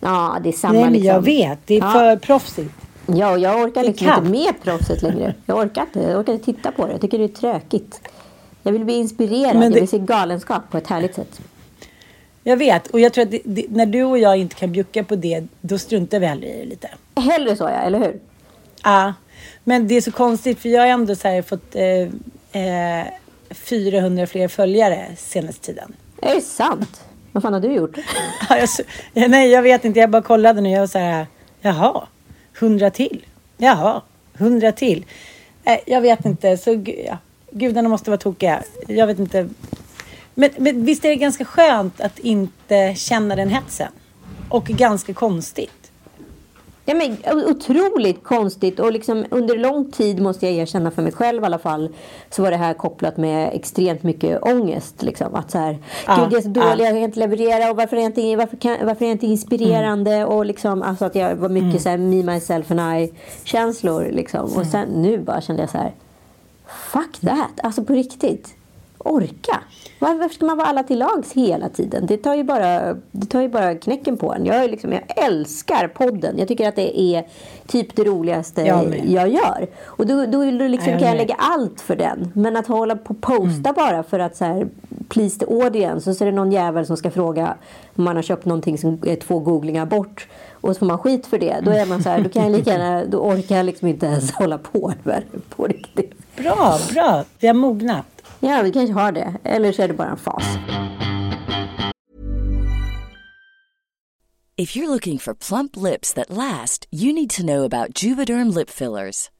ja, det är samma Nej, men liksom. jag vet. Det är Ja. för proffsigt. Ja, och jag orkar liksom inte med proffset längre. Jag orkar inte. Jag orkar inte titta på det. Jag tycker det är tråkigt. Jag vill bli inspirerad. Det- Jag vill se galenskap på ett härligt sätt. Jag vet. Och jag tror att det, det, när du och jag inte kan bjucka på det, då struntar vi hellre i det lite. Hellre så, ja. Eller hur? Ja. Men det är så konstigt, för jag har ändå så fått eh, eh, 400 fler följare senaste tiden. Är det sant? Vad fan har du gjort? <laughs> Ja, jag, nej, jag vet inte. Jag bara kollade nu. Jag var så här, jaha, 100 till. Jaha, 100 till. Nej, jag vet inte. Så ja, gudarna måste vara tokiga. Jag vet inte. Men, men visst är det ganska skönt att inte känna den hetsen? Och ganska konstigt. Ja, men, otroligt konstigt och liksom, under lång tid måste jag erkänna för mig själv i alla fall så var det här kopplat med extremt mycket ångest. Liksom. Att så här, Ja, Gud jag är så dålig, jag kan inte leverera och varför är jag inte, varför kan, varför är inte inspirerande Mm. och liksom, alltså att jag var mycket så här, me, myself and I känslor liksom. Och Mm. sen nu bara kände jag så här fuck that, alltså på riktigt. Orka! Var- Varför ska man vara alla till lags hela tiden? Det tar ju bara, det tar ju bara knäcken på en. Jag, är liksom, jag älskar podden. Jag tycker att det är typ det roligaste Jag jag, gör. Och då, då liksom Ja, jag kan jag lägga allt för den. Men att hålla på och posta bara för att så här, please the audience. Och så är det någon jävel som ska fråga om man har köpt någonting som är två googlingar bort. Och så får man skit för det. Då är man så här, då kan jag lika gärna, då orkar jag liksom inte ens hålla på på riktigt. Bra, bra. Vi har mognat. Ja, vi kanske har det. Eller så är det bara en fas. If you're looking for plump lips that last, you need to know about Juvederm lip fillers.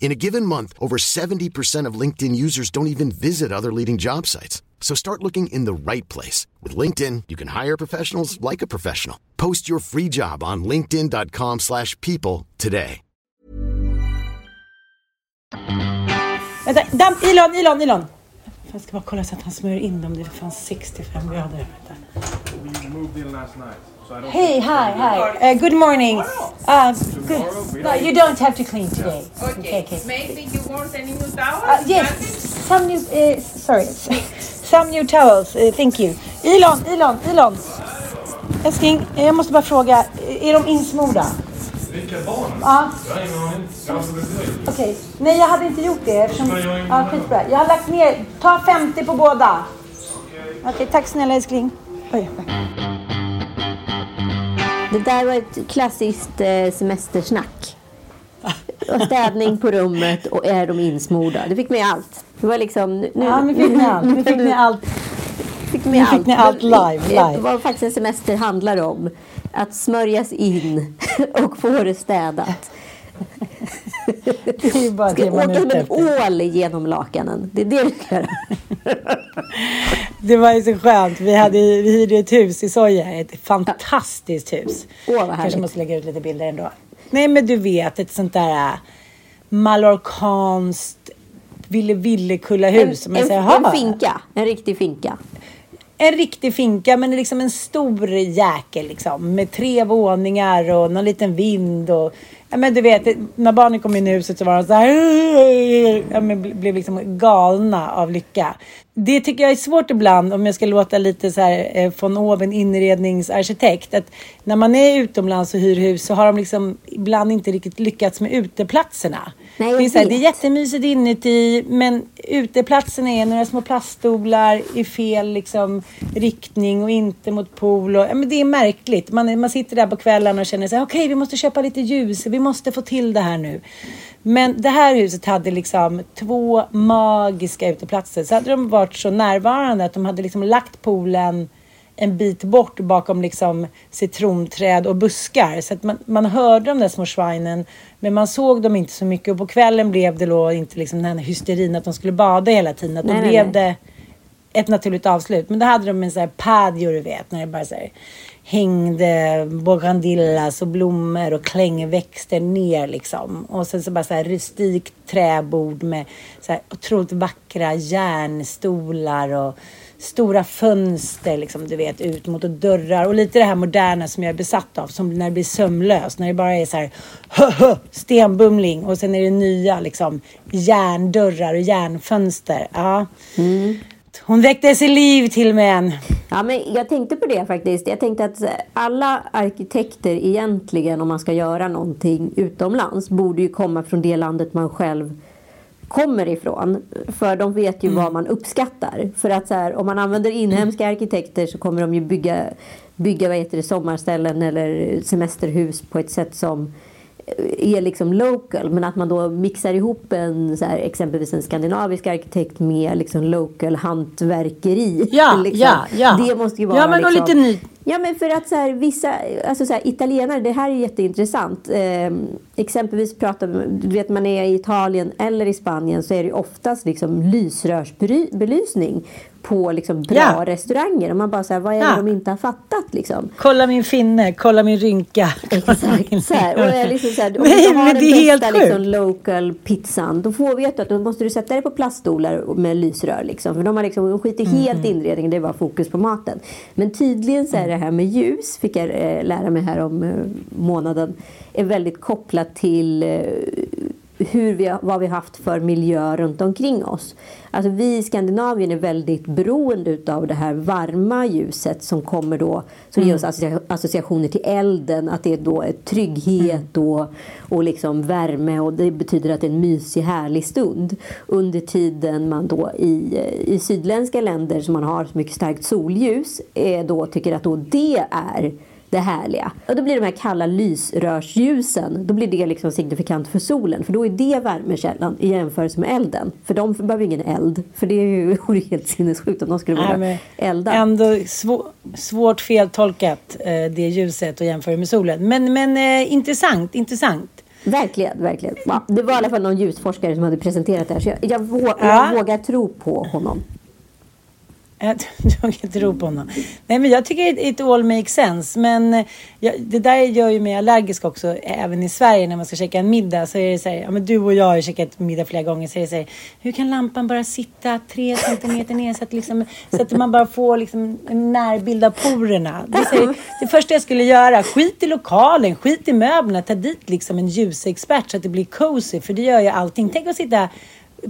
In a given month, over 70% of LinkedIn users don't even visit other leading job sites. So start looking in the right place. With LinkedIn, you can hire professionals like a professional. Post your free job on linkedin.com slash people today. Vänta, damm, Elon, Elon, Elon! Jag ska bara kolla så att han smörjer in dem. Det fanns 65 grader. Vänta. Hey, hi, hi. Uh, good morning. Uh, good. No, you don't have to clean today. Okay, okay. Maybe you want any new towels? Uh, yes, some new, uh, sorry, <laughs> some new towels. Uh, thank you. Elon, Elon, Elon. Älskling, jag måste bara fråga. Är de insmorda? Vilka barn? Ja. Jag har ingen aning. Jag har. Okej. Nej, jag hade inte gjort det eftersom... Ja, skitbra. Jag har lagt ner... Ta 50 på båda. Okej, tack snälla älskling. Oj, oj. Det där var ett klassiskt eh, semestersnack. Och städning på rummet och är de insmorda. Det fick med allt. Det var liksom... Nu, Ja, nu fick ni allt. Nu fick ni allt. fick med Nu fick ni allt live, Det live. var faktiskt en semester handlar om. Att smörjas in <laughs> och få det städat. Det är ju bara Ska det man åka som en ål genom lakanen. Det är det du ska göra. <laughs> Det var ju så skönt. Vi, hade, vi hyrde ett hus i Soja. Ett fantastiskt hus. Åh, vad Kanske härligt. måste lägga ut lite bilder ändå. Nej, men du vet ett sånt där äh, mallorcanskt ville ville kulla hus. En, jag säger, en, en finka. En riktig finka. En riktig finka, men liksom en stor jäkel liksom. Med tre våningar och någon liten vind och... Men du vet, när barnen kom in i huset så var de så här... Ja, men blev liksom galna av lycka. Det tycker jag är svårt ibland om jag ska låta lite så här eh, von oben inredningsarkitekt. Att när man är utomlands och hyr hus så har de liksom ibland inte riktigt lyckats med uteplatserna. Nej, det, är så här, det är jättemysigt inuti men uteplatsen är några små plaststolar i fel liksom, riktning och inte mot pool. Och, ja, men det är märkligt. Man, man sitter där på kvällen och känner sig okej vi måste köpa lite ljus, vi måste få till det här nu. Men det här huset hade liksom två magiska uteplatser. Så hade de varit så närvarande att de hade liksom lagt poolen en bit bort bakom liksom citronträd och buskar. Så att man, man hörde de där små svinen men man såg dem inte så mycket och på kvällen blev det då inte liksom den här hysterin att de skulle bada hela tiden. Att då Nej, nej, blev nej. det ett naturligt avslut. Men då hade de en sån här patio du vet när det bara så här hängde bougainvillas och blommor och klängväxter ner liksom. Och sen så bara så här rustikt träbord med så här otroligt vackra järnstolar och stora fönster liksom, du vet, ut mot och dörrar och lite det här moderna som jag är besatt av, som när det blir sömlöst, när det bara är så här hö, hö, stenbumling och sen är det nya liksom järndörrar och järnfönster. Ja. Mm. Hon väcktes i liv till mig än. Ja, men jag tänkte på det faktiskt. Jag tänkte att alla arkitekter egentligen, om man ska göra någonting utomlands, borde ju komma från det landet man själv kommer ifrån. För de vet ju vad man uppskattar. För att så här, om man använder inhemska arkitekter så kommer de ju bygga, bygga vad heter det, sommarställen eller semesterhus på ett sätt som är liksom local men att man då mixar ihop en så här, exempelvis en skandinavisk arkitekt med liksom local hantverkeri. <laughs> Ja, liksom. ja, ja. Det måste ju vara Ja, men liksom, lite ny- Ja men för att så här, vissa, alltså så här, italienare, det här är jätteintressant. Eh, exempelvis pratar du vet man är i Italien eller i Spanien så är det oftast liksom lysrörsbelysning på liksom bra Ja. restauranger. Och man bara så här, vad är det Ja. de inte har fattat liksom? Kolla min finne, kolla min rynka. Exakt. Så här, och jag är liksom så här, om Nej, du har den bästa liksom, local pizzan då får vet du att då måste du sätta dig på plaststolar med lysrör. Liksom, för de, har liksom, de skiter helt i inredningen, det är bara fokus på maten. Men tydligen så är det här med ljus, fick jag eh, lära mig här om eh, månaden, är väldigt kopplat till eh, hur vi, har- vad vi haft för miljö runt omkring oss. Alltså vi i Skandinavien är väldigt beroende av det här varma ljuset som kommer då, som ger oss associa- associationer till elden, att det är då är trygghet och, och liksom värme och det betyder att det är en mysig härlig stund. Under tiden man då i, i sydländska länder som man har så mycket starkt solljus, eh, då tycker att då det är det härliga. Och då blir de här kalla lysrörsljusen, då blir det liksom signifikant för solen. För då är det värmekällan i jämförelse med elden. För de behöver ingen eld. För det är ju <laughs> helt sinnessjukt om de skulle Nej, men elda. Ändå svå, svårt feltolkat eh, det ljuset och jämföra med solen. Men, men eh, intressant, intressant. Verkligen, verkligen. Ja, det var i alla fall någon ljusforskare som hade presenterat det här. Så jag, jag, vå, Ja. jag vågar tro på honom. Jag <laughs> tror inte tro på honom. Nej, men jag tycker it, all makes sense. Men eh, jag, det där gör ju mig allergisk också. Även i Sverige när man ska käka en middag så är det så här. Ja, men du och jag har ju käkat middag flera gånger. Så är det så här, hur kan lampan bara sitta tre centimeter ner så att, liksom, så att man bara får liksom, en närbild av porerna. Det, här, <laughs> det första jag skulle göra. Skit i lokalen, skit i möblerna. Ta dit liksom en ljusexpert så att det blir cozy. För det gör ju allting. Tänk att sitta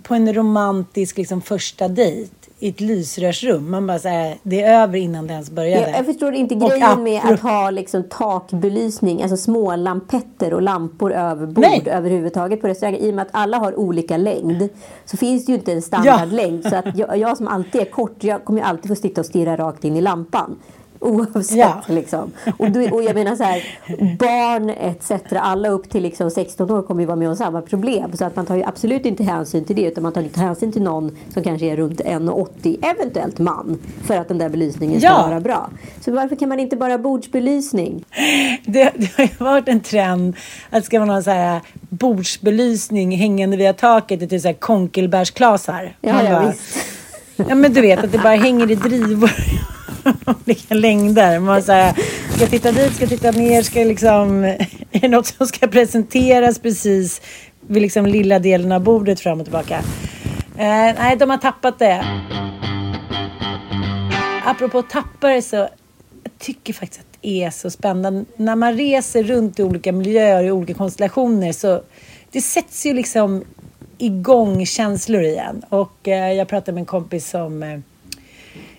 på en romantisk liksom, första dejt i ett lysrörsrum. Man bara säger det är över innan det ens började. Jag, jag förstår inte grejen med att ha liksom takbelysning, alltså små lampetter och lampor över bord Nej. överhuvudtaget på restauranger. I och med att alla har olika längd så finns det ju inte en standardlängd. Så att jag, jag som alltid är kort, jag kommer ju alltid få sitta och stirra rakt in i lampan. Oavsett Ja. liksom. Och, då, och jag menar så här, barn etc. Alla upp till liksom 16 år kommer ju vara med om samma problem. Så att man tar ju absolut inte hänsyn till det. Utan man tar inte hänsyn till någon som kanske är runt 1,80 eventuellt man. För att den där belysningen ska Ja. vara bra. Så varför kan man inte bara bordsbelysning? Det, det har ju varit en trend att ska man ha så här bordsbelysning hängande via taket i typ så här konkelbärsklasar. Ja, ja, visst. Ja men du vet att det bara hänger i drivor <laughs> olika längder. Man så här, ska jag titta dit, ska jag titta ner, ska jag liksom... <laughs> Är det något som ska presenteras precis vid liksom lilla delen av bordet fram och tillbaka? Eh, nej, de har tappat det. Apropå tappare så jag tycker faktiskt att det är så spännande. När man reser runt i olika miljöer i olika konstellationer så det sätts ju liksom igång känslor igen. Och eh, jag pratade med en kompis som eh,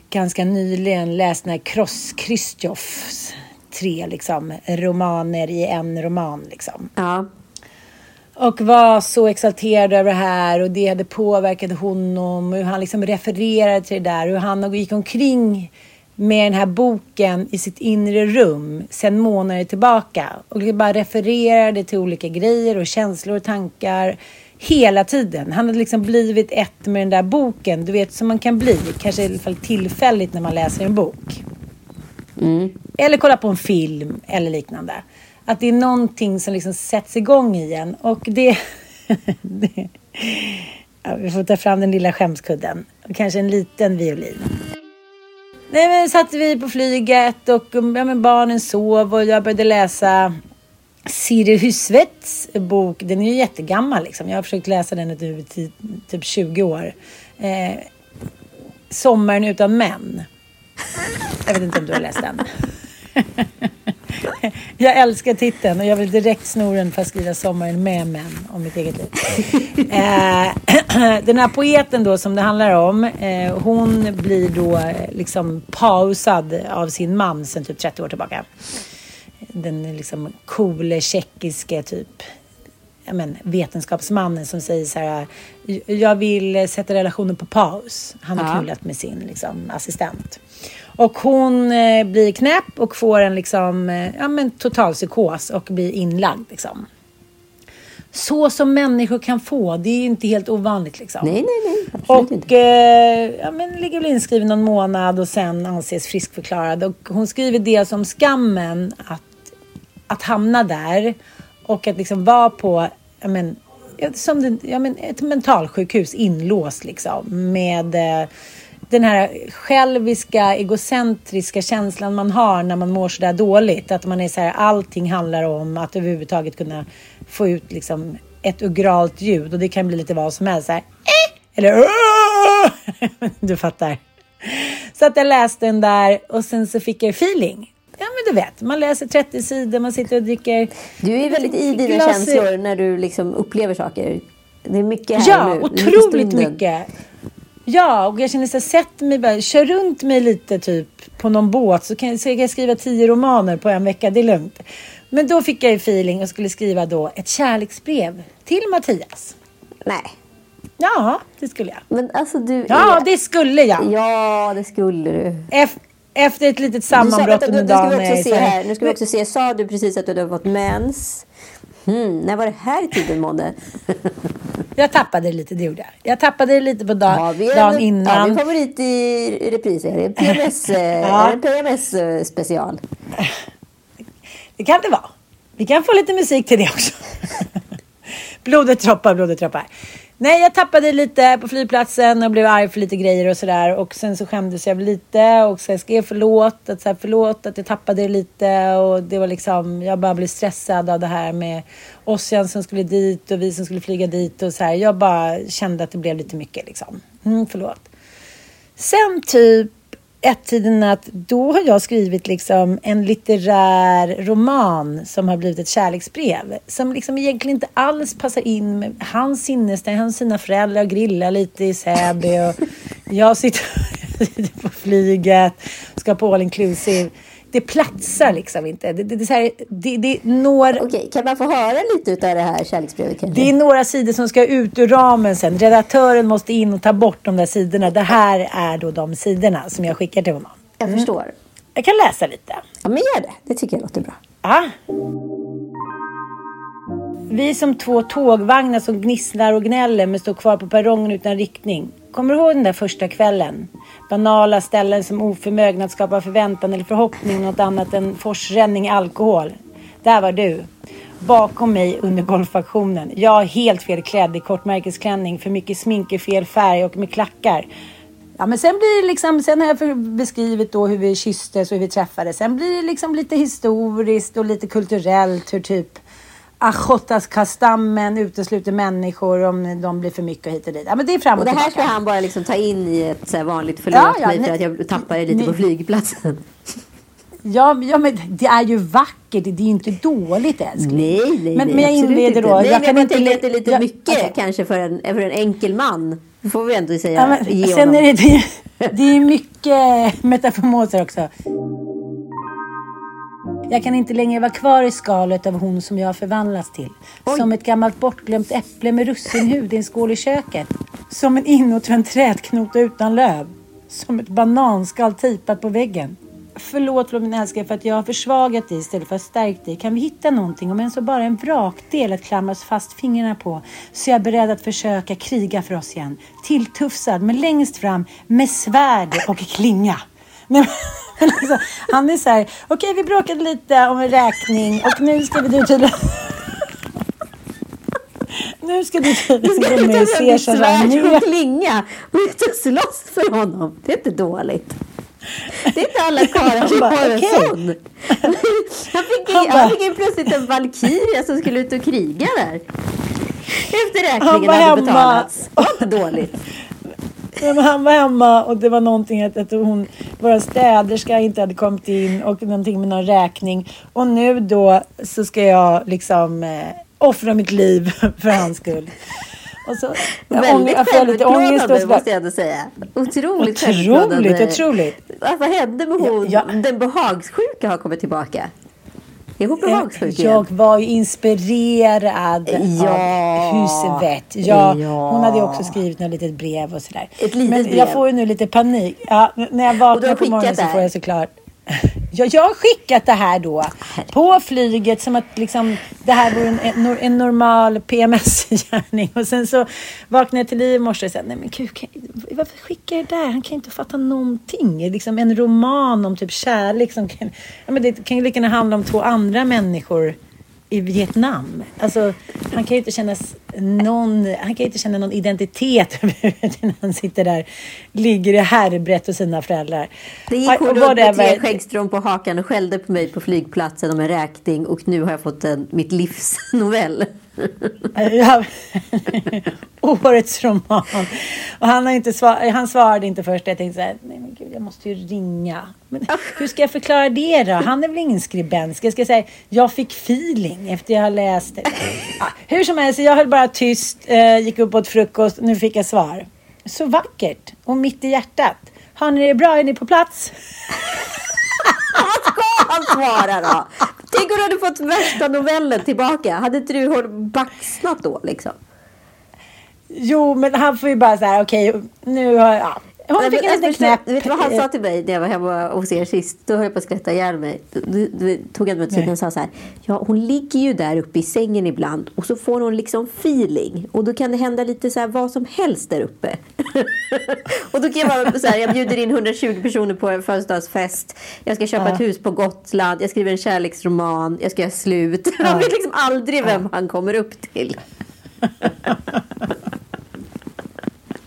ganska nyligen läst den här Kross Kristjoffs tre liksom, romaner i en roman. Liksom. Ja. Och var så exalterad över det här och det hade påverkat honom. Och hur han liksom refererade till det där. Hur han gick omkring med den här boken i sitt inre rum sedan månader tillbaka. Och liksom bara refererade till olika grejer och känslor och tankar hela tiden. Han hade liksom blivit ett med den där boken. Du vet som man kan bli. Kanske i alla fall tillfälligt när man läser en bok. Eller kolla på en film eller liknande. Att det är någonting som liksom sätts igång i en. Och det... <laughs> det ja, vi får ta fram den lilla skämskudden. Och kanske en liten violin. Nej, men satt vi på flyget och ja, men barnen sov och jag började läsa Siri Husvets bok. Den är ju jättegammal liksom. Jag har försökt läsa den i typ, 20 år. Eh, Sommaren utan män. Jag vet inte om du har läst den. <laughs> Jag älskar titeln och jag vill direkt sno den för att skriva Sommaren med män om mitt eget liv. Eh, <clears throat> den här poeten då som det handlar om, eh, hon blir då eh, liksom pausad av sin man sedan typ 30 år tillbaka. Den liksom coole tjeckiske typ men, vetenskapsmannen som säger så här. Jag vill sätta relationen på paus. Han har Ja. knullat med sin liksom, assistent. Och hon eh, blir knäpp och får en liksom, eh, ja, men, total psykos och blir inlagd. Liksom. Så som människor kan få. Det är ju inte helt ovanligt. Liksom. Nej, nej, nej. Absolut Och inte. eh, ja, men ligger väl inskriven någon månad och sen anses friskförklarad. Och hon skriver dels om skammen att, att hamna där och att liksom vara på jag men, som det, jag men ett mentalsjukhus inlåst liksom med eh, den här själviska, egocentriska känslan man har när man mår sådär dåligt. Att man är så här, allting handlar om att överhuvudtaget kunna få ut liksom ett ugralt ljud och det kan bli lite vad som helst. Så här, eh, eller "Åh!" <laughs> Du fattar. Så att jag läste den där och sen så fick jag feeling. Ja men du vet, man läser 30 sidor, man sitter och dricker Du är väldigt i dina glas- känslor när du liksom upplever saker. Det är mycket här Ja, nu. Mycket otroligt mycket. Ja, och jag känner så här, sätt mig bara, kör runt mig lite typ på någon båt så kan, så kan jag skriva tio romaner på en vecka, det är lugnt. Men då fick jag ju feeling och skulle skriva då ett kärleksbrev till Mattias. Nej. Ja, det skulle jag. Men alltså du Ja, det skulle jag. Ja, det skulle du. Efter ett litet sammanbrott under nu, ska dagen. vi också är se här. Nu ska vi också se. Sa du precis att du hade fått mens? Hmm, när var det här i tiden månne? <laughs> Jag tappade lite, det gjorde jag. Jag tappade det lite på dag, Har vi dagen en, innan. Har vi en favorit i repris? Är det <laughs> en PMS, eh, Ja. är en PMS special? <laughs> Det kan det vara. Vi kan få lite musik till det också. blodet droppar, blodet droppar. Nej, jag tappade lite på flygplatsen och blev arg för lite grejer och sådär. Och sen så skämdes jag väl lite och så jag skrev förlåt. Att så här, förlåt att jag tappade det lite. Och det var liksom, jag bara blev stressad av det här med Ossian som skulle dit och vi som skulle flyga dit. Och så här. Jag bara kände att det blev lite mycket liksom. Mm, förlåt. Sen typ ett tiden att då har jag skrivit liksom en litterär roman som har blivit ett kärleksbrev. Som liksom egentligen inte alls passar in med hans sinnesstämning. Han och sina föräldrar och grillar lite i Säby och jag sitter, <laughs> sitter på flyget, ska på all inclusive. Det platsar liksom inte. Det, det, det, här, det, det når Okej, kan man få höra lite av det här kärleksbrevet kanske? det är några sidor som ska ut ur ramen sen. Redaktören måste in och ta bort de där sidorna. Det här är då de sidorna som jag skickar till honom. Jag förstår. Jag kan läsa lite. Ja, men gör det. Det tycker jag låter bra. Ja. Vi är som två tågvagnar som gnisslar och gnäller men står kvar på perrongen utan riktning. Kommer du ihåg den där första kvällen? Banala ställen som oförmögna att skapa förväntan eller förhoppning något annat än forsränning i alkohol. Där var du. Bakom mig under golfaktionen. Jag helt fel klädd i kortmärkesklänning, för mycket smink i fel färg och med klackar. Ja, men sen blir det liksom, sen har jag beskrivit då hur vi kysstes och hur vi träffades. Sen blir det liksom lite historiskt och lite kulturellt hur typ Achotaska-stammen utesluter människor om de blir för mycket hit och dit. Ja, men det är fram och, Och det här ska han bara liksom ta in i ett så vanligt förlåt Ja, ja, mig för att jag tappade lite på flygplatsen. Ja, ja, men det är ju vackert. Det är ju inte dåligt älskling. Nej, nej, Men- nej, men jag inleder då. Nej, Jag jag kan kan inte inte le- lite, lite jag- mycket okej. kanske för en, för en enkel man. Det får vi ändå säga. Ja, men, sen honom. är det, det, det är mycket metaformoser också. Jag kan inte längre vara kvar i skalet av hon som jag har förvandlats till. Som ett gammalt bortglömt äpple med russinhud i en skål i köket. Som en inåtvänd trädknota utan löv. Som ett bananskal tejpat på väggen. Förlåt min älskare för att jag har försvagat dig istället för att stärkt dig. Kan vi hitta någonting, om än så bara en vrakdel att klamras fast fingrarna på, så är jag beredd att försöka kriga för oss igen. Tilltufsad, men längst fram med svärd och klinga. Nej, men <laughs> alltså, han är så här, okej vi bråkade lite om en räkning och nu ska vi du tydligen... <laughs> Nu ska du Du tydligen gå med i armé. och klinga och ut och slåss för honom. Det är inte dåligt. Det är inte alla karlar som har en sån. <laughs> Han fick, Han han fick ju plötsligt en valkyria som skulle ut och kriga där. Efter räkningen hade hemma. betalats. Det var inte dåligt. Ja, men han var hemma och det var någonting att, att hon, våra städerska inte hade kommit in och någonting med någon räkning. Och nu då så ska jag liksom eh, offra mitt liv <laughs> för hans skull. Och så, Väldigt självutplånande måste jag ändå säga. Otroligt Otroligt, otroligt. Vad vad hände med hon? Ja, Den behagssjuka har kommit tillbaka. Är hon behagssjuk igen? Jag var ju inspirerad Ja. av Husvet. Ja, Ja. Hon hade ju också skrivit något litet brev och sådär. Ett litet Men brev. jag får ju nu lite panik. Ja, när jag vaknar på morgonen så får jag såklart Ja, jag har skickat det här då på flyget som att liksom, det här vore en, en, en normal PMS-gärning. Och sen så vaknade jag till liv i morse och sa, nej men gud, kan, varför skickar jag det där? Han kan inte fatta någonting. Liksom en roman om typ kärlek som kan, ja, men det kan ju lika gärna handla om två andra människor i Vietnam. Alltså, han kan ju inte känna s- någon, han kan inte känna någon identitet <laughs> när han sitter där, ligger i härbrett hos sina föräldrar. Det gick hon och runt med tre skäggstrån på hakan och skällde på mig på flygplatsen om en räkning och nu har jag fått en, mitt livs <laughs> novell. Ja, <laughs> årets roman. Och han, har inte svar, han svarade inte först. Jag tänkte så här, nej men gud, jag måste ju ringa. Men hur ska jag förklara det då? Han är väl ingen skribent? Ska jag ska säga, jag fick feeling efter jag har läst det. Ja, hur som helst, jag höll bara tyst, eh, gick upp åt frukost, nu fick jag svar. Så vackert och mitt i hjärtat. Har ni det bra? Är ni på plats? <laughs> Vad ska han svara då? Tänk om du hade fått värsta novellen tillbaka. Hade inte du baxnat då liksom? Jo, men han får ju bara så här, okej, nu har jag... Ja. Hon Nej, fick en liten knäpp. Vet du vad han sa till mig när jag var hemma hos er sist? Då höll jag på att skratta ihjäl mig. Då, då, då tog han mig åt och sa så här. Ja, hon ligger ju där uppe i sängen ibland och så får hon liksom feeling. Och då kan det hända lite så här vad som helst där uppe. <laughs> och då kan jag bara så här, jag bjuder in 120 personer på en födelsedagsfest. Jag ska köpa Ja. ett hus på Gotland. Jag skriver en kärleksroman. Jag ska göra slut. <laughs> Han vet liksom aldrig vem han kommer upp till. <laughs>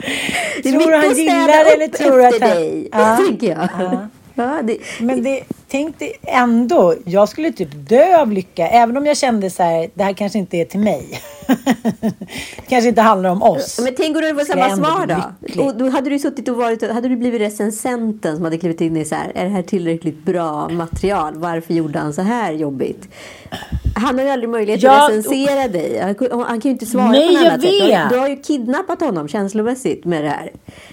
<laughs> Det Tror du han gillar det eller tror du att efter han- dig, Ja. tänker jag. Ja, det, Men det, tänk dig ändå, jag skulle typ dö av lycka. Även om jag kände så här, det här kanske inte är till mig. det <laughs> kanske inte handlar om oss. men tänk om det var samma svar då? Och då hade du suttit och varit, hade du blivit recensenten som hade klivit in i så här, är det här tillräckligt bra material? Varför gjorde han så här jobbigt? Han har ju aldrig möjlighet Ja, att recensera dig. Han, han kan ju inte svara Nej, på något jag annat sätt. Du har, vet. du har ju kidnappat honom känslomässigt med det här.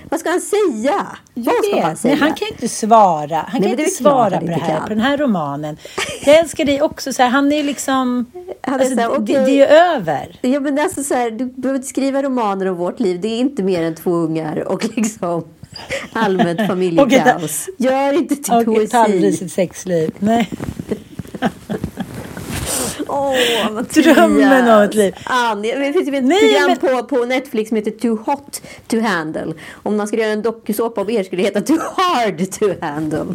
Vad ska han säga? Vad ska vet, han säga? Men han kan ju inte svara. Han men kan det inte svara på det här, kan. på den här romanen. Jag älskar dig också. Så här, han är liksom... Han är alltså, så här, det, okej. det är över. Ja, men alltså så här, du behöver inte skriva romaner om vårt liv. Det är inte mer än två ungar och liksom allmänt <laughs> familjekaos. Gör inte till Och ett poesi. sexliv. Nej. Åh, Mattias. <laughs> Drömmen av ett liv. Ann, det finns ju ett Nej, program på, på Netflix som heter Too Hot To Handle. Om man skulle göra en dokusåpa om er skulle det heta Too Hard To Handle.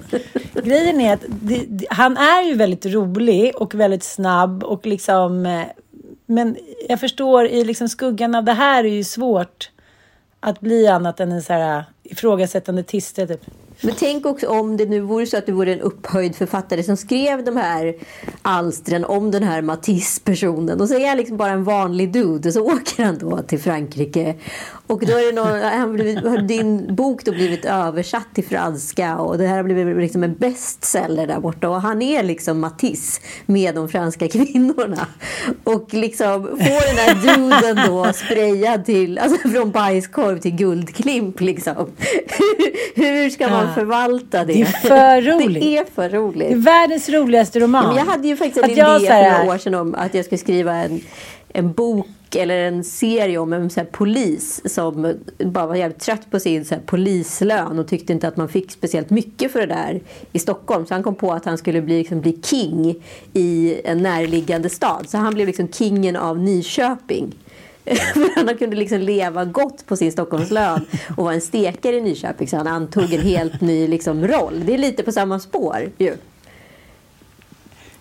<laughs> Grejen är att det, det, han är ju väldigt rolig och väldigt snabb och liksom... eh, Men jag förstår, i liksom skuggan av det här är ju svårt att bli annat än en så här eh, ifrågasättande tiste. Typ. Men tänk också om det nu vore så att du vore en upphöjd författare som skrev de här alstren om den här Matisse-personen. Och så är han liksom bara en vanlig dude och så <laughs> åker han då till Frankrike. Och då är någon, har din bok då blivit översatt till franska och det här har blivit liksom en bestseller där borta. Och han är liksom Matisse med de franska <laughs> kvinnorna. Och liksom får den här duden då sprayad till, alltså från bajskorv till guldklimp liksom. <laughs> Hur ska man förvalta det? Det är för roligt. <laughs> Det är för roligt. Det är världens roligaste roman. Men jag hade ju faktiskt en Att idé för några år sedan om att jag skulle skriva en, en bok eller en serie om en så här, polis som bara var jävligt trött på sin så här, polislön och tyckte inte att man fick speciellt mycket för det där i Stockholm. Så han kom på att han skulle bli, liksom, bli king i en närliggande stad. Så han blev liksom kingen av Nyköping. <laughs> För han kunde liksom leva gott på sin Stockholmslön och vara en stekare i Nyköping. Så han antog en helt ny liksom, roll. Det är lite på samma spår ju.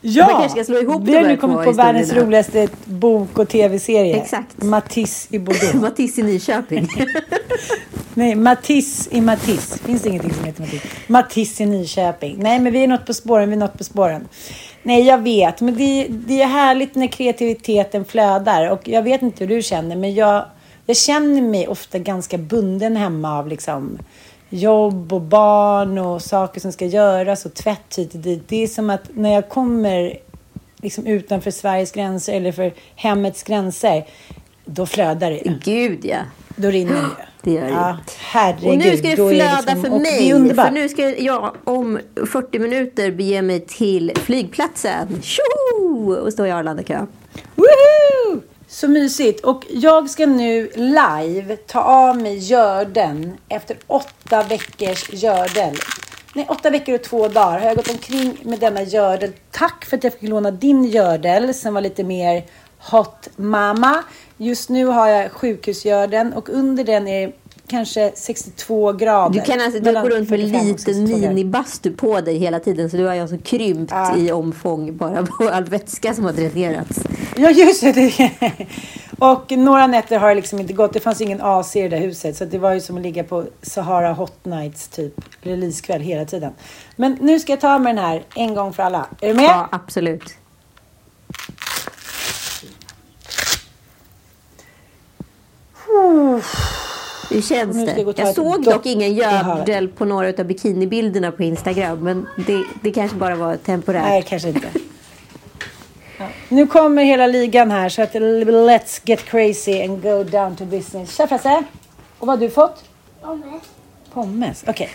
Ja, Man kanske ska slå ihop vi har nu kommit på världens roligaste bok och tv-serie. Exakt. Matisse i Bordeaux. <laughs> Matisse i Nyköping. <laughs> Nej, Matisse i Matisse. Finns det ingenting som heter Matisse? Matisse i Nyköping. Nej, men vi är något på spåren. Vi är något på spåren. Nej, jag vet. Men det, det är härligt när kreativiteten flödar. Och jag vet inte hur du känner, men jag, jag känner mig ofta ganska bunden hemma av liksom jobb och barn och saker som ska göras och tvätt hit och dit. Det är som att när jag kommer liksom utanför Sveriges gränser eller för hemmets gränser, då flödar det. Gud ja. Då rinner det. <gasps> Det gör det. Ja, herregud. Och nu ska det flöda liksom- för mig. För nu ska jag om 40 minuter bege mig till flygplatsen. Tjo! Och stå i Arlandakö. Woohoo! Så mysigt. Och jag ska nu live ta av mig görden efter åtta veckors gördel. Nej, åtta veckor och två dagar har jag gått omkring med denna gördel. Tack för att jag fick låna din gördel som var lite mer hot mama. Just nu har jag sjukhusgörden och under den är kanske 62 grader. Du kan alltså du går runt med en 45 och liten 62 grader. minibastu på dig hela tiden. Så du har alltså krympt Ja. i omfång bara <laughs> på all vätska som har dränerats. Ja, just det. <laughs> Och några nätter har det liksom inte gått. Det fanns ingen AC i det där huset. Så det var ju som att ligga på Sahara Hot Nights typ. Releasekväll hela tiden. Men nu ska jag ta med den här en gång för alla. Är du med? Ja, absolut. Hur känns det? Jag såg dock ingen gördel på några av bikinibilderna på Instagram. Men det, det kanske bara var temporärt. Nej, kanske inte. <laughs> Ja. Nu kommer hela ligan här så att let's get crazy and go down to business. Tja Frasse! Och vad har du fått? Pommes. Pommes, okej.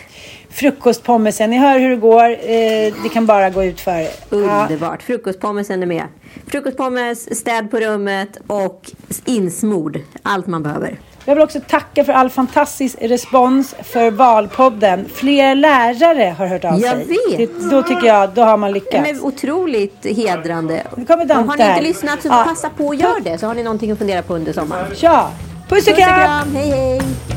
Frukostpommesen, ni hör hur det går. Eh, det kan bara gå ut för. Ja. Underbart. Frukostpommesen är med. Frukostpommes, städ på rummet och insmord. Allt man behöver. Jag vill också tacka för all fantastisk respons för Valpodden. Fler lärare har hört av Jag sig. vet. Det, då tycker jag, då har man lyckats. Men otroligt hedrande. Nu kommer Och Dante har ni inte lyssnat så Ja. passa på att göra det så har ni någonting att fundera på under sommaren. Tja! Puss och Puss och kram! kram, hej hej!